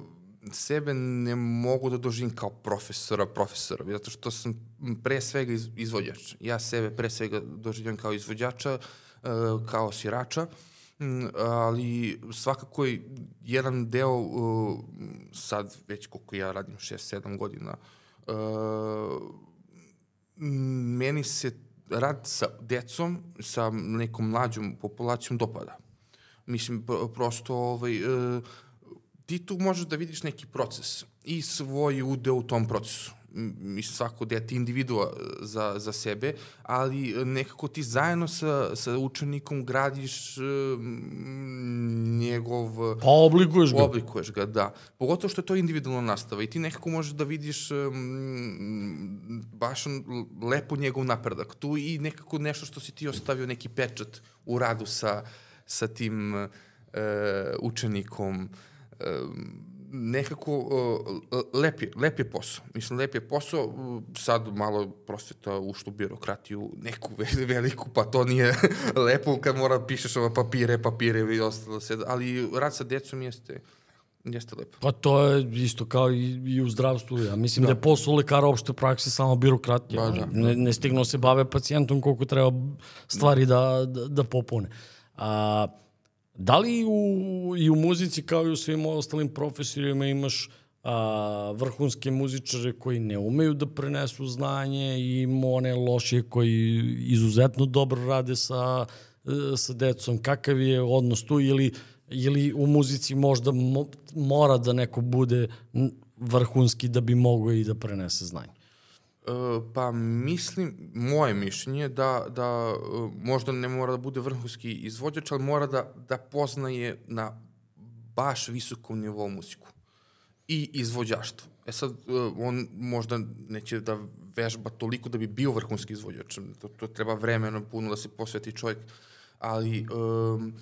sebe ne mogu da doživim kao profesora, profesora, zato što sam pre svega iz, izvođač. Ja sebe pre svega doživljam kao izvođača, uh, kao svirača, ali svakako je jedan deo, uh, sad već koliko ja radim, 6-7 godina, uh, meni se rad sa decom, sa nekom mlađom populacijom dopada. Mislim, prosto ovaj, ti tu možeš da vidiš neki proces i svoj udeo u tom procesu. Mislim, svako dete individua e, za, za sebe, ali nekako ti zajedno sa, sa učenikom gradiš mm, njegov... Pa oblikuješ ga. Oblikuješ ga, da. Pogotovo što je to individualna nastava i ti nekako možeš da vidiš baš lepo njegov napredak tu i nekako nešto što si ti ostavio, neki pečat u radu sa, sa tim uh, učenikom, uh, nekako lep, je, lep je posao. Mislim, lep je posao, sad malo prosveta ušlo u birokratiju, neku veliku, pa to nije [LAUGHS] lepo kad mora da pišeš ova papire, papire i ostalo se, ali rad sa decom jeste Jeste lepo. Pa to je isto kao i, i u zdravstvu. Ja mislim da, da je posao lekara opšte prakse samo birokratija. Ba, da. Ne, ne stigno se bave pacijentom koliko treba stvari da, da, da popune. A, Da li u, i u muzici kao i u svim ostalim profesorima imaš a, vrhunske muzičare koji ne umeju da prenesu znanje i one lošije koji izuzetno dobro rade sa, sa decom? Kakav je odnos tu ili, ili u muzici možda mo, mora da neko bude vrhunski da bi mogao i da prenese znanje? Uh, pa mislim, moje mišljenje da, da uh, možda ne mora da bude vrhunski izvođač, ali mora da, da poznaje na baš visokom nivou muziku i izvođaštvo. E sad, uh, on možda neće da vežba toliko da bi bio vrhunski izvođač. To, to treba vremena puno da se posveti čovjek, ali um,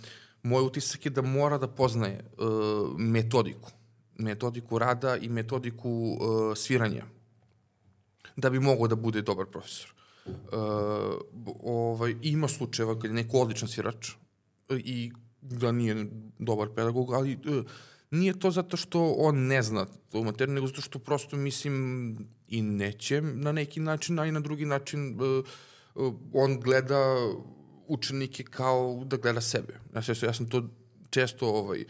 moj utisak je da mora da poznaje uh, metodiku. Metodiku rada i metodiku uh, sviranja da bi mogao da bude dobar profesor. Uh, ovaj, ima slučajeva kad je neko odličan svirač i da nije dobar pedagog, ali uh, nije to zato što on ne zna tu materiju, nego zato što prosto mislim i neće na neki način, a i na drugi način uh, uh, on gleda učenike kao da gleda sebe. Ja, ja sam to često ovaj, uh,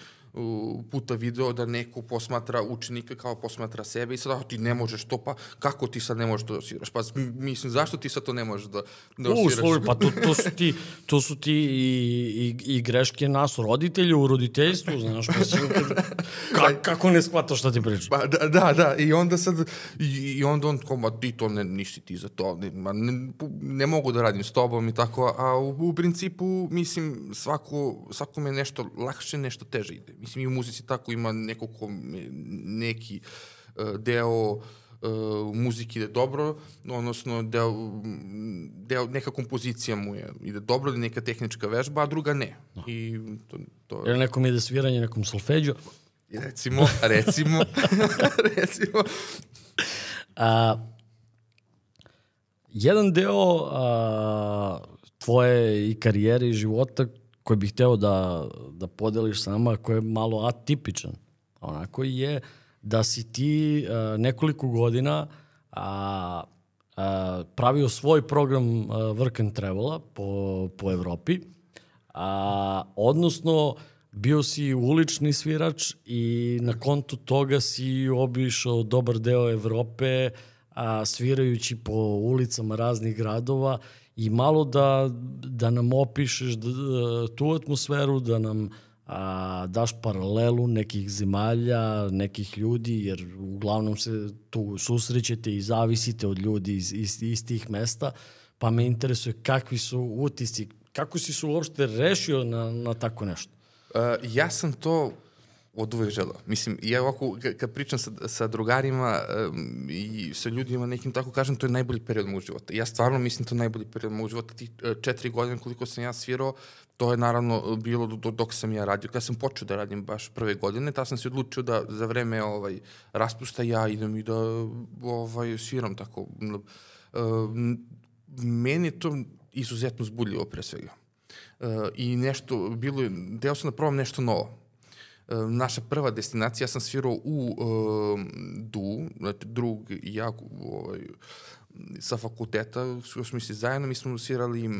puta video da neko posmatra učenika kao posmatra sebe i sad ti ne možeš to, pa kako ti sad ne možeš to da osviraš? Pa mislim, zašto ti sad to ne možeš da, da U, osviraš? slušaj, pa to, to su ti, to su ti i, i, i greške nas roditelja u roditeljstvu, znaš, mislim, [LAUGHS] ka, kako ne shvataš šta ti pričam? Pa, da, da, da, i onda sad, i, i onda on kao, ma ti to ne, ništi ti za to, ne, ma, ne, ne mogu da radim s tobom i tako, a u, u principu, mislim, svako, svako me nešto lakše, nešto teže ide. Mislim, i u muzici tako ima neko ko me, neki uh, deo uh, muziki ide dobro, odnosno deo, deo, neka kompozicija mu je ide dobro, neka tehnička vežba, a druga ne. I to, to Jer nekom ide sviranje, nekom solfeđu. recimo, recimo, [LAUGHS] recimo, A, jedan deo a, tvoje i karijere i života koji bih hteo da, da podeliš sa nama, koji je malo atipičan, onako je da si ti a, nekoliko godina a, a, pravio svoj program a, Work and Travela po, po Evropi, a, odnosno bio si ulični svirač i na kontu toga si obišao dobar deo Evrope a, svirajući po ulicama raznih gradova i malo da, da nam opišeš d, tu atmosferu, da nam a, daš paralelu nekih zemalja, nekih ljudi, jer uglavnom se tu susrećete i zavisite od ljudi iz, iz, iz tih mesta, pa me interesuje kakvi su utisci, kako si se uopšte rešio na, na tako nešto? Uh, ja sam to od uvek želeo. Mislim, ja ovako, ka- kad pričam sa, sa drugarima um, i sa ljudima nekim, tako kažem, to je najbolji period mog života. Ja stvarno mislim to je najbolji period mog života. Ti uh, četiri godine koliko sam ja svirao, to je naravno bilo do, do, dok sam ja radio. Kad sam počeo da radim baš prve godine, ta sam se odlučio da za vreme ovaj, raspusta ja idem i da ovaj, sviram tako. Uh, meni je to izuzetno zbudljivo pre svega. Uh, I nešto, bilo je, deo sam da probam nešto novo. Uh, naša prva destinacija, ja sam svirao u uh, Du, znači drug i ja ovaj, sa fakulteta, smo se zajedno, mi smo svirali, uh,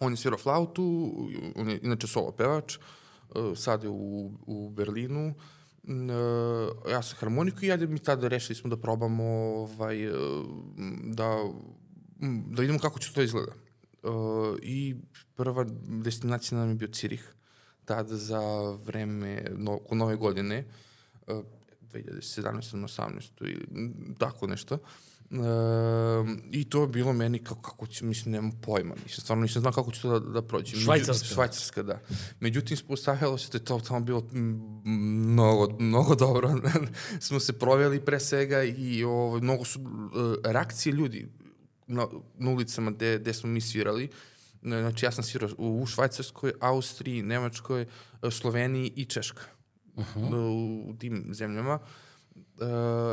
on je svirao flautu, on je inače solo pevač, uh, sad je u, u Berlinu, uh, ja sam harmoniku i ja mi tada rešili smo da probamo ovaj, uh, da, da vidimo kako će to izgleda. Uh, I prva destinacija nam je bio Cirih, tada za vreme no, ko nove godine, uh, 2017. 18. ili tako nešto. Uh, I to je bilo meni kako, kako će, mislim, nemam pojma, mislim, stvarno nisam znao kako će to da, da prođe. Švajcarska. Švajcarska, da. Međutim, ispostavilo se da je to tamo bilo mnogo, mnogo dobro. [LAUGHS] Smo se proveli pre svega i ovo, mnogo su uh, reakcije ljudi na, na ulicama gde, gde smo mi svirali. Znači, ja sam svirao u, Švajcarskoj, Austriji, Nemačkoj, Sloveniji i Češka. Uh -huh. U tim zemljama. Uh,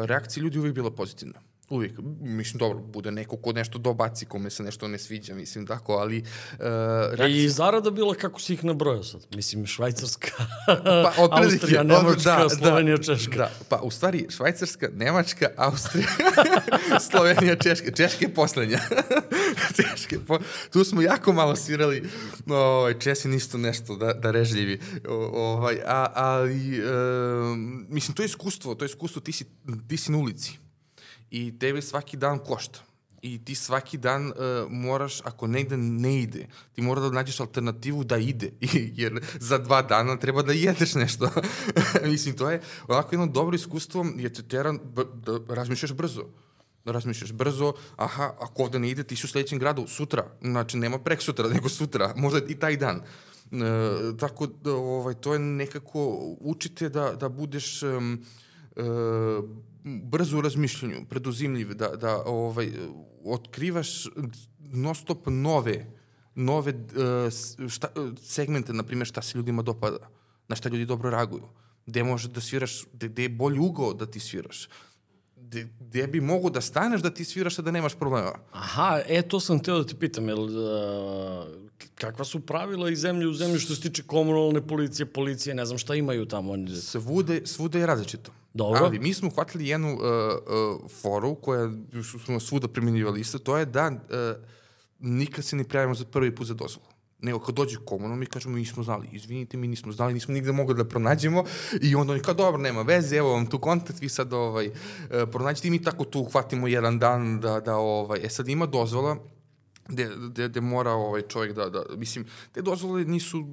reakcija ljudi uvijek bila pozitivna. Uvijek. Mislim, dobro, bude neko ko nešto dobaci, kome se nešto ne sviđa, mislim, tako, ali... Uh, reakcija... I zarada bila kako si ih nabrojao sad? Mislim, Švajcarska, pa, Austrija, Nemačka, da, Slovenija, da, Češka. Da, pa u stvari Švajcarska, Nemačka, Austrija, [LAUGHS] Slovenija, Češka. Češka je poslednja. [LAUGHS] Češka je po... Tu smo jako malo svirali. No, ovaj, Česi nisu nešto da, da režljivi. O, ovaj, a, ali, e, mislim, to je iskustvo, to je iskustvo, ti si, ti si na ulici i tebi svaki dan košta i ti svaki dan uh, moraš, ako negde ne ide, ti mora da nađeš alternativu da ide, [LAUGHS] jer za dva dana treba da jedeš nešto. [LAUGHS] Mislim, to je onako jedno dobro iskustvo, jer te tera da razmišljaš brzo da razmišljaš brzo, aha, ako ovde ne ide, ti si u sledećem gradu sutra, znači nema prek sutra, [LAUGHS] nego sutra, možda i taj dan. E, tako da, ovaj, to je nekako, učite da, da budeš um, brzo u razmišljanju, preduzimljiv, da, da ovaj, otkrivaš non stop nove, nove uh, šta, segmente, na primjer, šta se ljudima dopada, na šta ljudi dobro reaguju, gde možeš da sviraš, gde, gde je bolji ugao da ti sviraš, gde, gde bi mogo da staneš da ti sviraš, a da nemaš problema. Aha, e, to sam teo da ti pitam, jel, uh, kakva su pravila iz zemlje u zemlju što se tiče komunalne policije, policije, ne znam šta imaju tamo? Svude, svude je različito. Dobro. Ali mi smo hvatili jednu uh, uh, foru koja smo svuda primjenjivali isto, to je da uh, nikad se ne prijavimo za prvi put za dozvolu. Nego kad dođe komunalno, mi kažemo, mi nismo znali, izvinite, mi nismo znali, nismo nigde mogli da pronađemo. I onda oni kao, dobro, nema veze, evo vam tu kontakt, vi sad ovaj, e, pronađite. I mi tako tu uhvatimo jedan dan da, da ovaj, e sad ima dozvola, gde, gde, gde mora ovaj čovjek da, da, mislim, te dozvole nisu,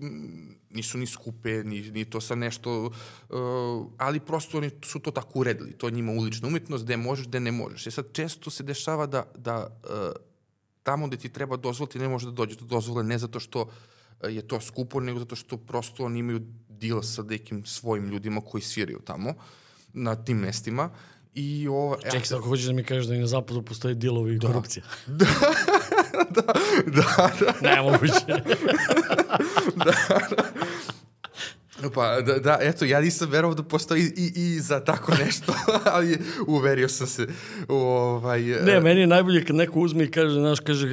nisu ni skupe, ni, ni to sa nešto, uh, ali prosto oni su to tako uredili, to njima ulična umetnost, gde možeš, gde ne možeš. E sad često se dešava da, da uh, tamo gde ti treba dozvoliti ne može da dođe do dozvole, ne zato što je to skupo, nego zato što prosto oni imaju deal sa nekim svojim ljudima koji sviraju tamo, na tim mestima. I ovo... Čekaj, sad ako hoćeš da mi kažeš da i na zapadu postoje dilovi i da. korupcija. [LAUGHS] Da. da, da, da. Nemoguće. [LAUGHS] da, da. Pa, da, da, eto, ja nisam verovao da postoji i, i za tako nešto, [LAUGHS] ali uverio sam se. Ovaj, ne, meni je najbolje kad neko uzme i kaže, znaš, kaže,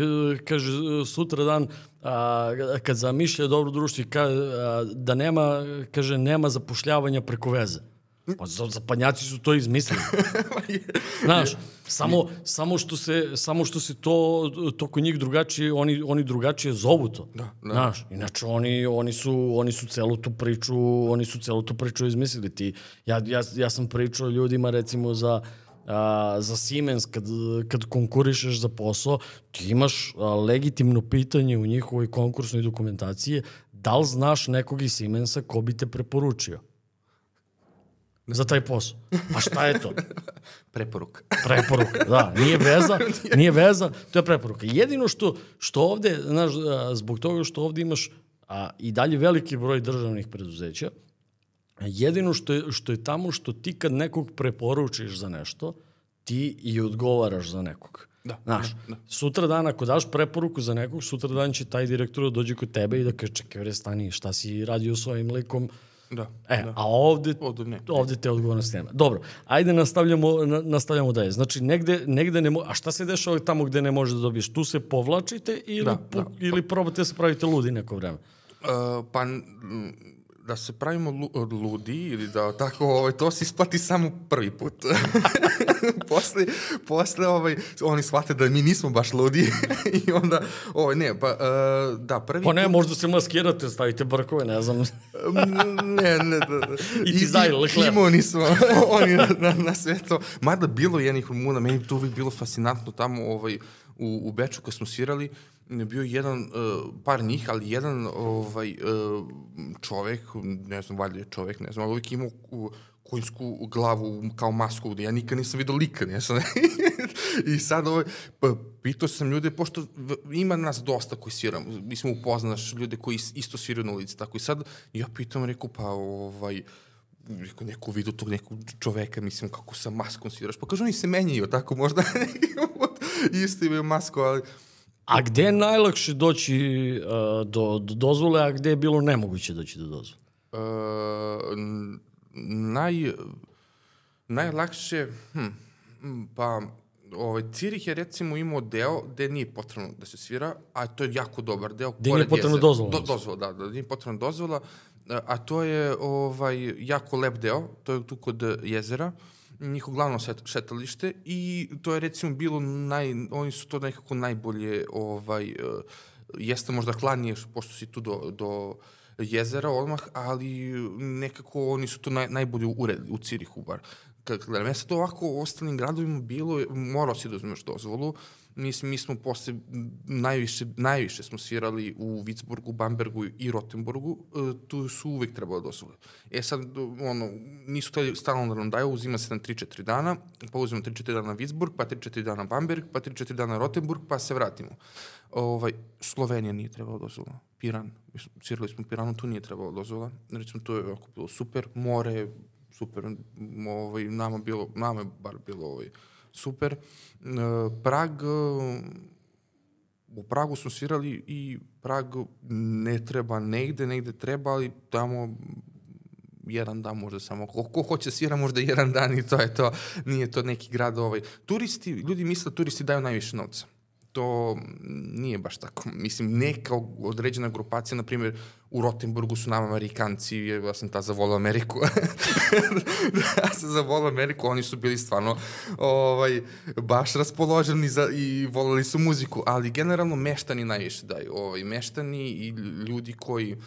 kaže sutra dan, a, kad zamišlja dobro društvo i kaže, a, da nema, kaže, nema zapošljavanja preko veze. Pa zapadnjaci su to izmislili. [LAUGHS] Znaš, samo, samo, što se, samo što se to, to kod njih drugačije, oni, oni drugačije zovu to. Da, da. Znaš, inače oni, oni, su, oni su celu tu priču, oni su celu tu priču izmislili. Ti, ja, ja, ja sam pričao ljudima recimo za, a, za Siemens, kad, kad konkurišeš za posao, ti imaš a, legitimno pitanje u njihovoj konkursnoj dokumentaciji da li znaš nekog iz Siemensa ko bi te preporučio za taj posao. A šta je to? [LAUGHS] preporuka. [LAUGHS] preporuka, da. Nije veza, [LAUGHS] nije veza, to je preporuka. Jedino što, što ovde, znaš, zbog toga što ovde imaš a, i dalje veliki broj državnih preduzeća, jedino što je, što je tamo što ti kad nekog preporučiš za nešto, ti i odgovaraš za nekog. Da. Znaš, da, da. sutra dan ako daš preporuku za nekog, sutra dan će taj direktor da dođe kod tebe i da kaže, čekaj, stani, šta si radio svojim likom, Da. E, da. a ovde, ovde, ne. ovde te odgovornosti nema. Dobro, ajde nastavljamo, na, nastavljamo dalje. Znači, negde, negde ne mo... A šta se dešava tamo gde ne može da dobiješ? Tu se povlačite ili, da, da. ili probate da se pravite ludi neko vreme? Uh, pa da se pravimo ludi ili da tako, ovaj, to se isplati samo prvi put. [LAUGHS] posle, posle ovaj, oni shvate da mi nismo baš ludi [LAUGHS] i onda, ovaj, ne, pa, uh, da, prvi Pa ne, put... možda se maskirate, stavite brkove, ne znam. [LAUGHS] ne, ne, da, da. I ti zajl, lekler. Imuni smo, oni na, na, na sve to. Mada bilo jednih muna, meni to uvijek bilo fascinantno tamo, ovaj, u, u Beču kad smo svirali, bio jedan, uh, par njih, ali jedan ovaj, uh, čovek, ne znam, valjda je čovek, ne znam, ali uvijek imao uh, konjsku glavu kao masku, gde ja nikad nisam vidio lika, ne znam. [LAUGHS] I sad ovaj, pa, pitao sam ljude, pošto ima nas dosta koji sviramo, mislim upoznaš ljude koji isto sviraju na ulici, tako i sad ja pitam, reku, pa ovaj, neko, neku vidu tog nekog čoveka, mislim, kako sa maskom sviraš. Pa kažu, oni se menjaju, tako možda [LAUGHS] isto imaju masku, ali... A gde je najlakše doći uh, do, do dozvole, a gde je bilo nemoguće doći do dozvole? Uh, naj, najlakše, hm, pa ovaj, Cirih je recimo imao deo gde nije potrebno da se svira, a to je jako dobar deo. Gde nije potrebno dozvola? Do, dozvola, da, da, nije potrebno dozvola, a to je ovaj, jako lep deo, to je tu kod jezera, njihovo glavno šetalište i to je recimo bilo naj, oni su to nekako najbolje ovaj, uh, jeste možda hladnije pošto si tu do, do jezera odmah, ali nekako oni su to naj, najbolje uredili u Cirihu bar. Kad gledam, ja sad to ovako u ostalim gradovima bilo, morao si da uzmeš dozvolu, mislim, mi smo posle najviše, najviše smo svirali u Witzburgu, Bambergu i Rotenburgu, e, tu su uvek trebalo dozvole. E sad, ono, nisu hteli stalno da nam daju, uzima se na 3-4 dana, pa uzmemo 3-4 dana Witzburg, pa 3-4 dana Bamberg, pa 3-4 dana Rotenburg, pa se vratimo. Ovaj, Slovenija nije trebala dozvola. Piran, svirali smo Piranu, tu nije trebalo dozvola. Recimo, to je bilo super, more, super, ovaj, nama, bilo, nama je bar bilo ovaj, super. Prag, u Pragu smo svirali i Prag ne treba negde, negde treba, ali tamo jedan dan možda samo. Ko, ko hoće svira možda jedan dan i to je to. Nije to neki grad ovaj. Turisti, ljudi misle turisti daju najviše novca to nije baš tako. Mislim, neka određena grupacija, na primjer, u Rotenburgu su nam Amerikanci, ja sam ta zavolao Ameriku. [LAUGHS] ja sam zavolao Ameriku, oni su bili stvarno ovaj, baš raspoloženi za, i volali su muziku, ali generalno meštani najviše daju. Ovaj, meštani i ljudi koji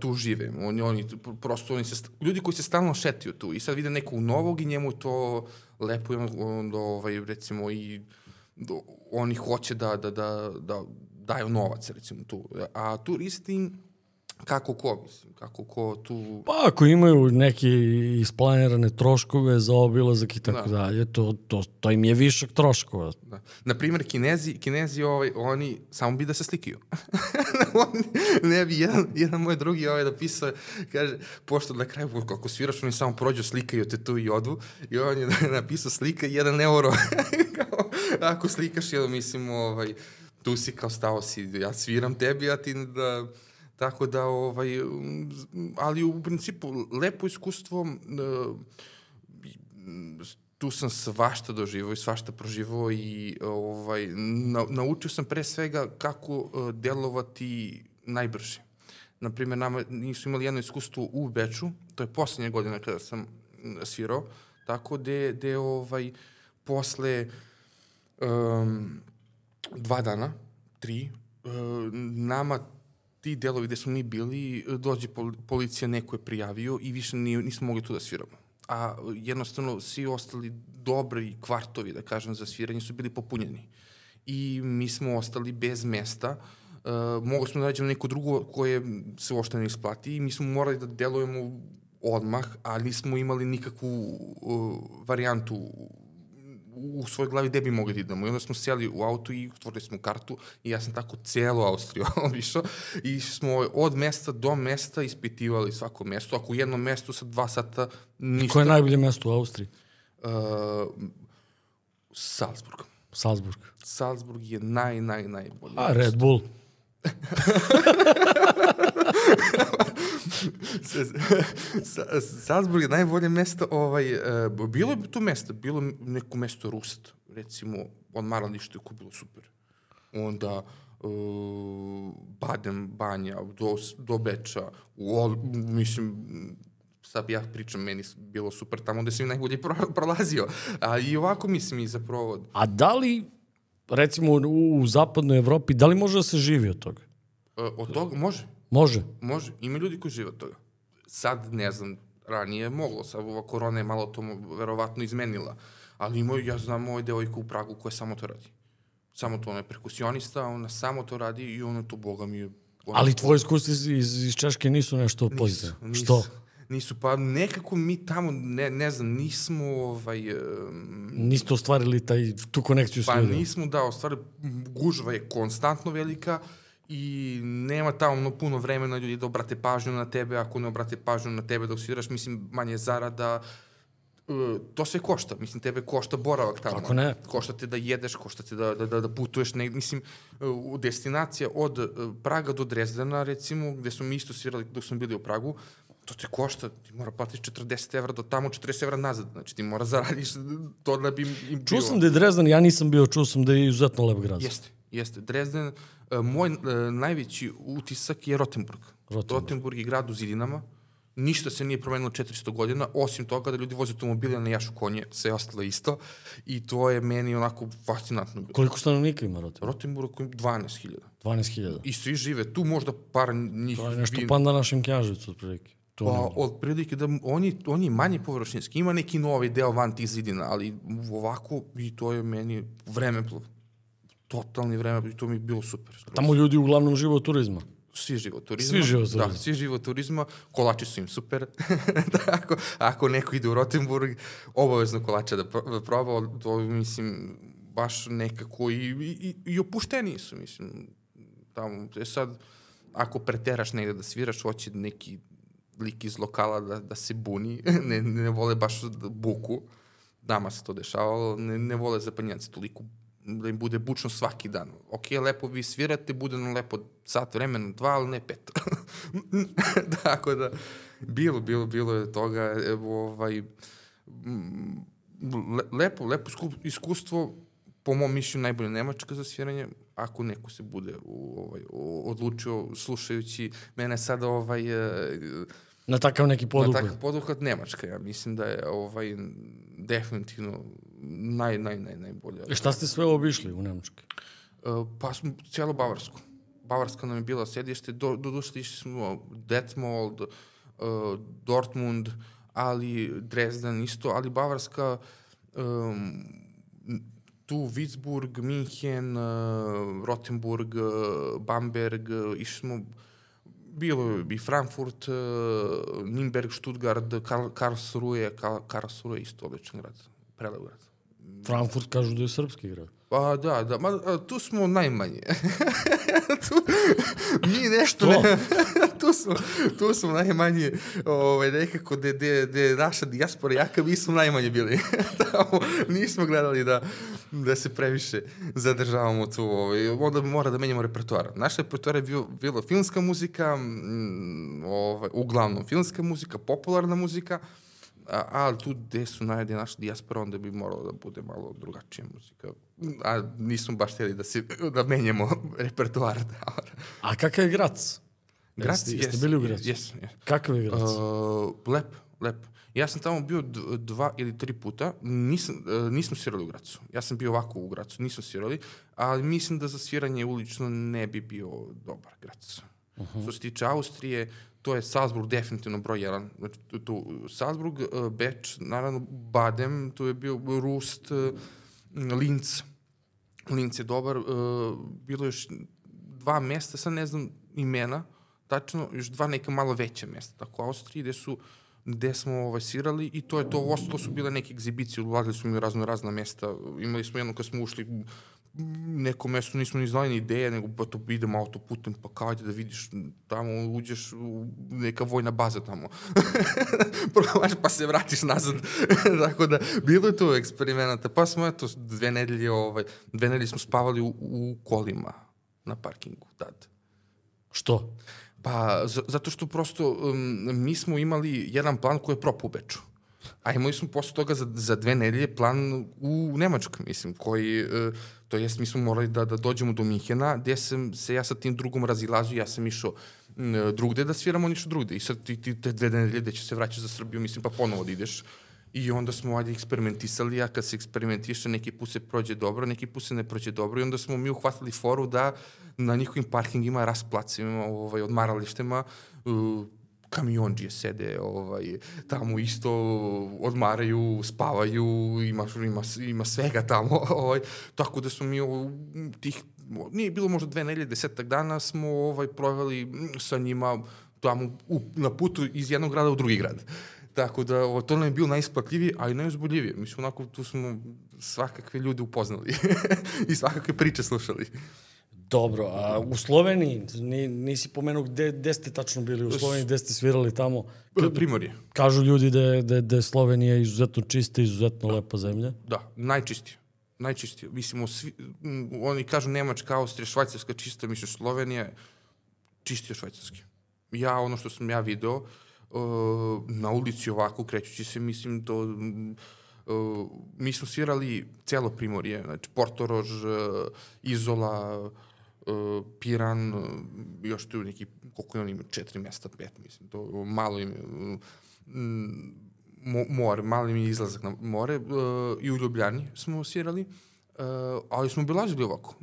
tu žive. Oni, oni, prosto, oni se, ljudi koji se stalno šetiju tu i sad vide nekog novog i njemu to lepo je onda, ovaj, recimo, i do, oni hoće da, da, da, da daju novac, recimo, tu. A turisti, kako ko, mislim, kako ko tu... Pa ako imaju neke isplanirane troškove za obilazak i tako da. dalje, to, to, to im je višak troškova. Da. Naprimjer, kinezi, kinezi ovaj, oni samo bi da se slikaju. [LAUGHS] oni, ne bi, jedan, jedan moj drugi ovaj napisao, kaže, pošto na kraju, kako sviraš, oni samo prođu, slikaju te tu i odvu, i on je [LAUGHS] napisao slika jedan euro. [LAUGHS] [LAUGHS] ako slikaš, jedan, mislim, ovaj, tu si kao stao si, ja sviram tebi, a ti da Tako da, ovaj, ali u principu, lepo iskustvo, e, tu sam svašta doživao i svašta proživao i ovaj, na, naučio sam pre svega kako e, delovati najbrže. Naprimer, nama nisu imali jedno iskustvo u Beču, to je poslednja godina kada sam svirao, tako da de ovaj, posle um, dva dana, tri, um, nama ti delovi gde smo mi bili, dođe policija, neko je prijavio i više nismo mogli tu da sviramo. A jednostavno svi ostali dobri kvartovi, da kažem, za sviranje su bili popunjeni. I mi smo ostali bez mesta, Uh, mogli smo da nađemo neko drugo koje se uopšte ne isplati i mi smo morali da delujemo odmah, ali nismo imali nikakvu uh, varijantu u svojoj glavi gde bi mogli da idemo. I onda smo sjeli u auto i otvorili smo kartu i ja sam tako celu Austriju [LAUGHS] obišao i smo od mesta do mesta ispitivali svako mesto. Ako u jednom mestu sa dva sata ništa... Koje je najbolje mesto u Austriji? Uh, Salzburg. Salzburg. Salzburg je naj, naj, najbolje. A, Red Bull. [LAUGHS] Salzburg je najbolje mesto, ovaj, uh, bilo je tu mesto, bilo neko mesto Rust, recimo, odmaralište koje je bilo super. Onda, uh, Baden, Banja, do, do Beča, u, Ol, mislim, sad ja pričam, meni bilo super tamo gde sam najbolje pro, prolazio. A i ovako mislim i zapravo... A da li, recimo u, u zapadnoj Evropi, da li može da se živi od toga? Uh, od toga može. Može? Može. Ima ljudi koji žive od toga. Sad, ne znam, ranije je moglo, sad ova korona je malo to verovatno izmenila, ali imaju, ja znam ovoj devojku u Pragu koja samo to radi. Samo to, ona je perkusionista, ona samo to radi i ona to, boga mi je... Ali tvoje iskustva iz, iz, iz Češke nisu nešto pozitivno. Što? Nisu, pa nekako mi tamo, ne, ne znam, nismo ovaj... Um, Niste ostvarili taj, tu konekciju s ljudima? Pa nismo, da, ostvarili, gužva je konstantno velika, i nema tamo puno vremena ljudi da obrate pažnju na tebe, ako ne obrate pažnju na tebe dok sviraš, mislim, manje zarada, e, to sve košta. Mislim, tebe košta boravak tamo. Kako ne? Košta te da jedeš, košta te da, da, da, da putuješ. Ne, mislim, u destinacija od e, Praga do Drezdena, recimo, gde smo mi isto svirali dok smo bili u Pragu, to te košta, ti mora platiš 40 evra do tamo, 40 evra nazad. Znači ti mora [LAUGHS] zaradiš to da bi im bilo. Čuo sam da je Drezden, ja nisam bio, čuo sam da je izuzetno lep grad. Jeste, jeste. Drezden, uh, moj uh, najveći utisak je Rotenburg. Rotenburg. Rotenburg je grad u zidinama, ništa se nije promenilo 400 godina, osim toga da ljudi voze automobile na jašu konje, sve je ostalo isto. I to je meni onako fascinantno. Koliko stanovnika ima Rotenburg? Rotenburg ima 12.000. 12.000? I svi žive tu, možda par njih... To je nešto bi... pan na našem knjaževicu, otprilike. To pa, od prilike da oni, oni manje površinski, ima neki novi deo van tih zidina, ali ovako i to je meni vremeplov. Totalni vreme, to mi je bilo super. Tamo ljudi uglavnom žive od turizma. Svi žive od turizma. Svi žive od turizma. Da, svi žive od turizma. Kolači su im super. [LAUGHS] da, ako, ako neko ide u Rotenburg, obavezno kolača da, da proba, to mislim, baš nekako i, i, i opušteni su, mislim. Tamo, je sad, ako preteraš negde da sviraš, hoće neki lik iz lokala da, da se buni, [LAUGHS] ne, ne vole baš buku, nama se to dešavalo, ne, ne vole zapanjanci toliko da im bude bučno svaki dan. Ok, lepo vi svirate, bude nam lepo sat vremena, dva, ali ne pet. [LAUGHS] Tako da, bilo, bilo, bilo je toga, evo, ovaj, le, lepo, lepo iskustvo, po mom mišljenju najbolje Nemačka za sviranje, ako neko se bude u, ovaj, odlučio slušajući mene sada ovaj, e, Na takav neki na poduhvat. takav poduhvat Nemačka. Ja mislim da je ovaj, definitivno naj, naj, naj, najbolja. I šta ste sve obišli u Nemačkoj? Uh, pa smo cijelo Bavarsku. Bavarska nam je bila sedište, do, do duše išli smo Detmold, uh, Dortmund, ali Dresden isto, ali Bavarska, um, tu Witzburg, Minhen, uh, Rotenburg, uh, Bamberg, uh, išli smo bilo je i Frankfurt, Nimberg, Stuttgart, Karl, Karlsruhe, Karl, Karlsruhe isto odličan grad, prelep grad. Frankfurt kažu da je srpski grad. Pa da, da, ma, a, tu smo najmanje. [LAUGHS] tu, mi nešto Što? ne, [LAUGHS] tu smo, tu smo najmanje, ovaj, nekako de, de, de naša dijaspora jaka, mi smo najmanje bili. [LAUGHS] Tamo nismo gledali da, da se previše zadržavamo tu, ovaj, onda mora da menjamo repertoar. Naš repertoar je bio, bilo filmska muzika, mm, ovaj, uglavnom filmska muzika, popularna muzika, a, ali tu gde su najde naša dijaspora, onda bi moralo da bude malo drugačija muzika. A nismo baš htjeli da, se, da menjamo [LAUGHS] repertoar. Da. A kakav je Grac? Grac, Jeste, jeste bili u Gracu? Jes, jes. Kakav je Grac? Uh, lep, lep. Ja sam tamo bio dva ili tri puta, nisam, uh, nismo svirali u Gracu. Ja sam bio ovako u Gracu, nismo svirali, ali mislim da za sviranje ulično ne bi bio dobar Grac. Uh -huh. Što se tiče Austrije, to je Salzburg definitivno broj jedan. Znači, tu, Salzburg, uh, Beč, naravno Badem, tu je bio Rust, uh, Linz. Linz je dobar. Uh, bilo je još dva mesta, sad ne znam imena, tačno, još dva neka malo veća mesta, tako Austriji, gde su gde smo ovaj, svirali i to je to, ostalo su bile neke egzibicije, ulazili smo u razno razna mesta, imali smo jedno kad smo ušli neko mesto nismo ni znali ni ideje, nego pa to idemo autoputem, pa kao da vidiš tamo, uđeš u neka vojna baza tamo. [LAUGHS] Probaš pa se vratiš nazad. [LAUGHS] Tako da, bilo je tu eksperimenata. Pa smo, eto, dve nedelje, ovaj, dve nedelje smo spavali u, u kolima na parkingu tad. Što? Pa, zato što prosto um, mi smo imali jedan plan koji je propao u Beču. A imali smo posle toga za, za dve nedelje plan u Nemačkoj, mislim, koji, uh, to jest mi smo morali da, da dođemo do Minhena, gde sam se ja sa tim drugom razilazio, ja sam išao drugde da sviram, on išao drugde. I sad ti, ti te dve nedelje gde će se vraćati za Srbiju, mislim, pa ponovo da ideš. I onda smo ajde eksperimentisali, a kad se eksperimentiše, neki put se prođe dobro, neki put se ne prođe dobro i onda smo mi uhvatili foru da na njihovim parkingima, rasplacima, ovaj, odmaralištima, uh, kamionđije sede ovaj, tamo isto odmaraju, spavaju, ima, ima, ima svega tamo. [LAUGHS] Ovaj, tako da smo mi ovaj, tih, nije bilo možda dve nedelje, desetak dana smo ovaj, proveli mm, sa njima tamo u, na putu iz jednog grada u drugi grad. Tako da ovo, to nam je bilo najisplatljivije, a i najuzbudljivije. Mislim, onako, tu smo svakakve ljude upoznali [LAUGHS] i svakakve priče slušali. Dobro, a u Sloveniji, ni, nisi pomenuo gde, gde ste tačno bili u Sloveniji, gde ste svirali tamo? Primorje. Kažu ljudi da je, da, da je Slovenija izuzetno čista, izuzetno lepa zemlja. Da, najčistije. Najčistije. Mislim, svi, oni kažu Nemačka, Austrija, Švajcarska čista, mislim, Slovenija od Švajcarske. Ja, ono što sam ja video, uh, na ulici ovako, krećući se, mislim, to... Uh, mi smo svirali celo Primorje, znači Portorož, uh, Izola, uh, Piran, uh, još tu neki, koliko je on ima, četiri mesta, pet, mislim, to malo im, mm, mo, more, mali mi je izlazak na more i u Ljubljani smo svirali, ali smo obilazili ovako.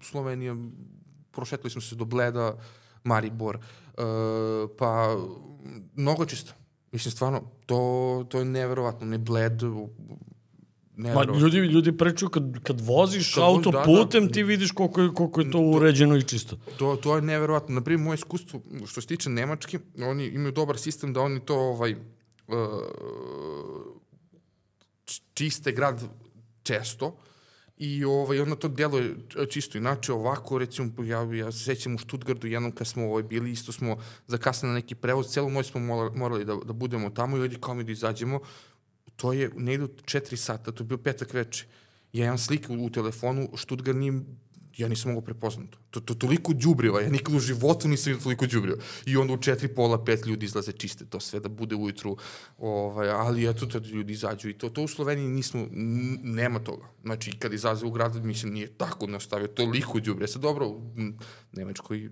Slovenija, prošetali smo se do Bleda, Maribor, pa mnogo čisto. Mislim, stvarno, to, to je neverovatno, ne Bled, Ma, ljudi, ljudi pričaju kad, kad voziš Kad autoputem, da, da. ti vidiš koliko je, koliko je to uređeno i čisto. To, to je neverovatno. Naprimjer, moje iskustvo, što se tiče Nemački, oni imaju dobar sistem da oni to ovaj, uh, čiste grad često i ovaj, onda to deluje čisto. Inače, ovako, recimo, ja, ja se sećam u Stuttgartu, jednom kad smo ovaj, bili, isto smo zakasnili na neki prevoz, celu noć smo morali, morali da, da budemo tamo i ovdje kao mi da izađemo, to je ne idu četiri sata, to je bio petak veče. Ja imam slike u, telefonu, Stuttgart nije ja nisam mogao prepoznat to. To, to toliko đubriva, ja nikad u životu nisam vidio toliko đubriva. I onda u četiri, pola, pet ljudi izlaze čiste to sve, da bude ujutru, ovaj, ali eto, to ljudi izađu i to. To u Sloveniji nismo, nema toga. Znači, kad izlaze u grad, mislim, nije tako nastavio, toliko đubriva. Sad dobro, u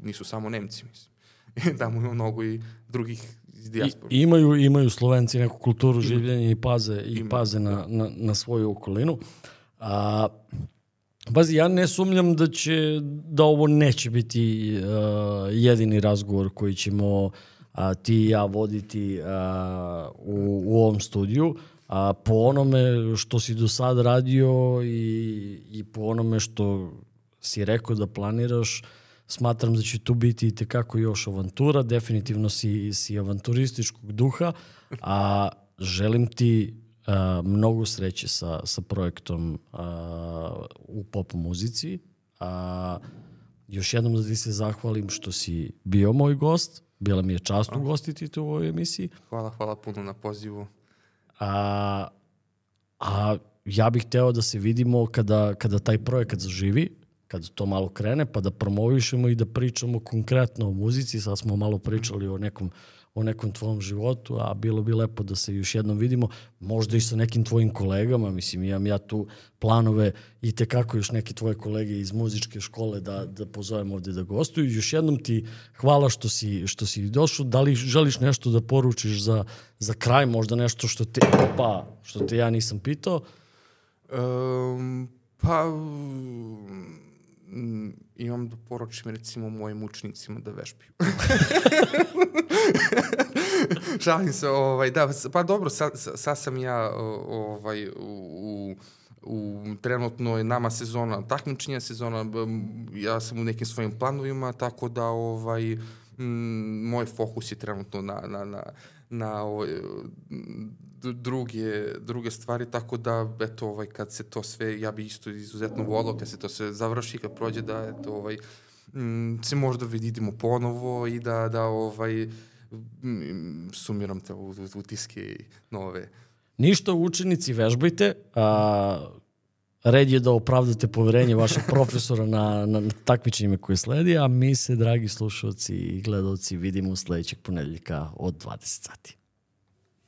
nisu samo Nemci, mislim. [LAUGHS] Tamo ima mnogo i drugih iz I, dijaspora. imaju, imaju Slovenci neku kulturu življenja i paze, i Ima, paze na, na, na svoju okolinu. A, Pazi, ja ne sumnjam da će, da ovo neće biti uh, jedini razgovor koji ćemo a, ti i ja voditi a, u, u ovom studiju. A, po onome što si do sad radio i, i po onome što si rekao da planiraš, smatram da će tu biti i tekako još avantura. Definitivno si, si avanturističkog duha, a želim ti a, mnogo sreće sa, sa projektom a, u pop muzici. A, još jednom da ti se zahvalim što si bio moj gost. Bila mi je čast ugostiti te u ovoj emisiji. Hvala, hvala puno na pozivu. A, a ja bih hteo da se vidimo kada, kada taj projekat zaživi, kada to malo krene, pa da promovišemo i da pričamo konkretno o muzici. Sad smo malo pričali o nekom, o nekom tvom životu, a bilo bi lepo da se još jednom vidimo, možda i sa nekim tvojim kolegama, mislim, imam ja tu planove i tekako još neke tvoje kolege iz muzičke škole da, da pozovem ovde da gostuju. Još jednom ti hvala što si, što si došao. Da li želiš nešto da poručiš za, za kraj, možda nešto što te, pa, što te ja nisam pitao? Um, pa, mm, imam da poručim recimo mojim učenicima da vežbaju. [LAUGHS] Šalim se, ovaj, da, pa dobro, sad, sad sad sam ja ovaj, u, u, u trenutno je nama sezona, takmičenja sezona, m, ja sam u nekim svojim planovima, tako da ovaj, m, moj fokus je trenutno na, na, na, na ovaj, druge, druge stvari, tako da, eto, ovaj, kad se to sve, ja bi isto izuzetno volao, kad se to sve završi, kad prođe, da, eto, ovaj, m, se možda vidimo ponovo i da, da ovaj, m, sumiram te utiske i nove. Ništa, učenici, vežbajte. A, red je da opravdate poverenje vašeg [LAUGHS] profesora na, na, na takmičenjima koje sledi, a mi se, dragi slušalci i gledalci, vidimo sledećeg ponedeljka od 20 sati.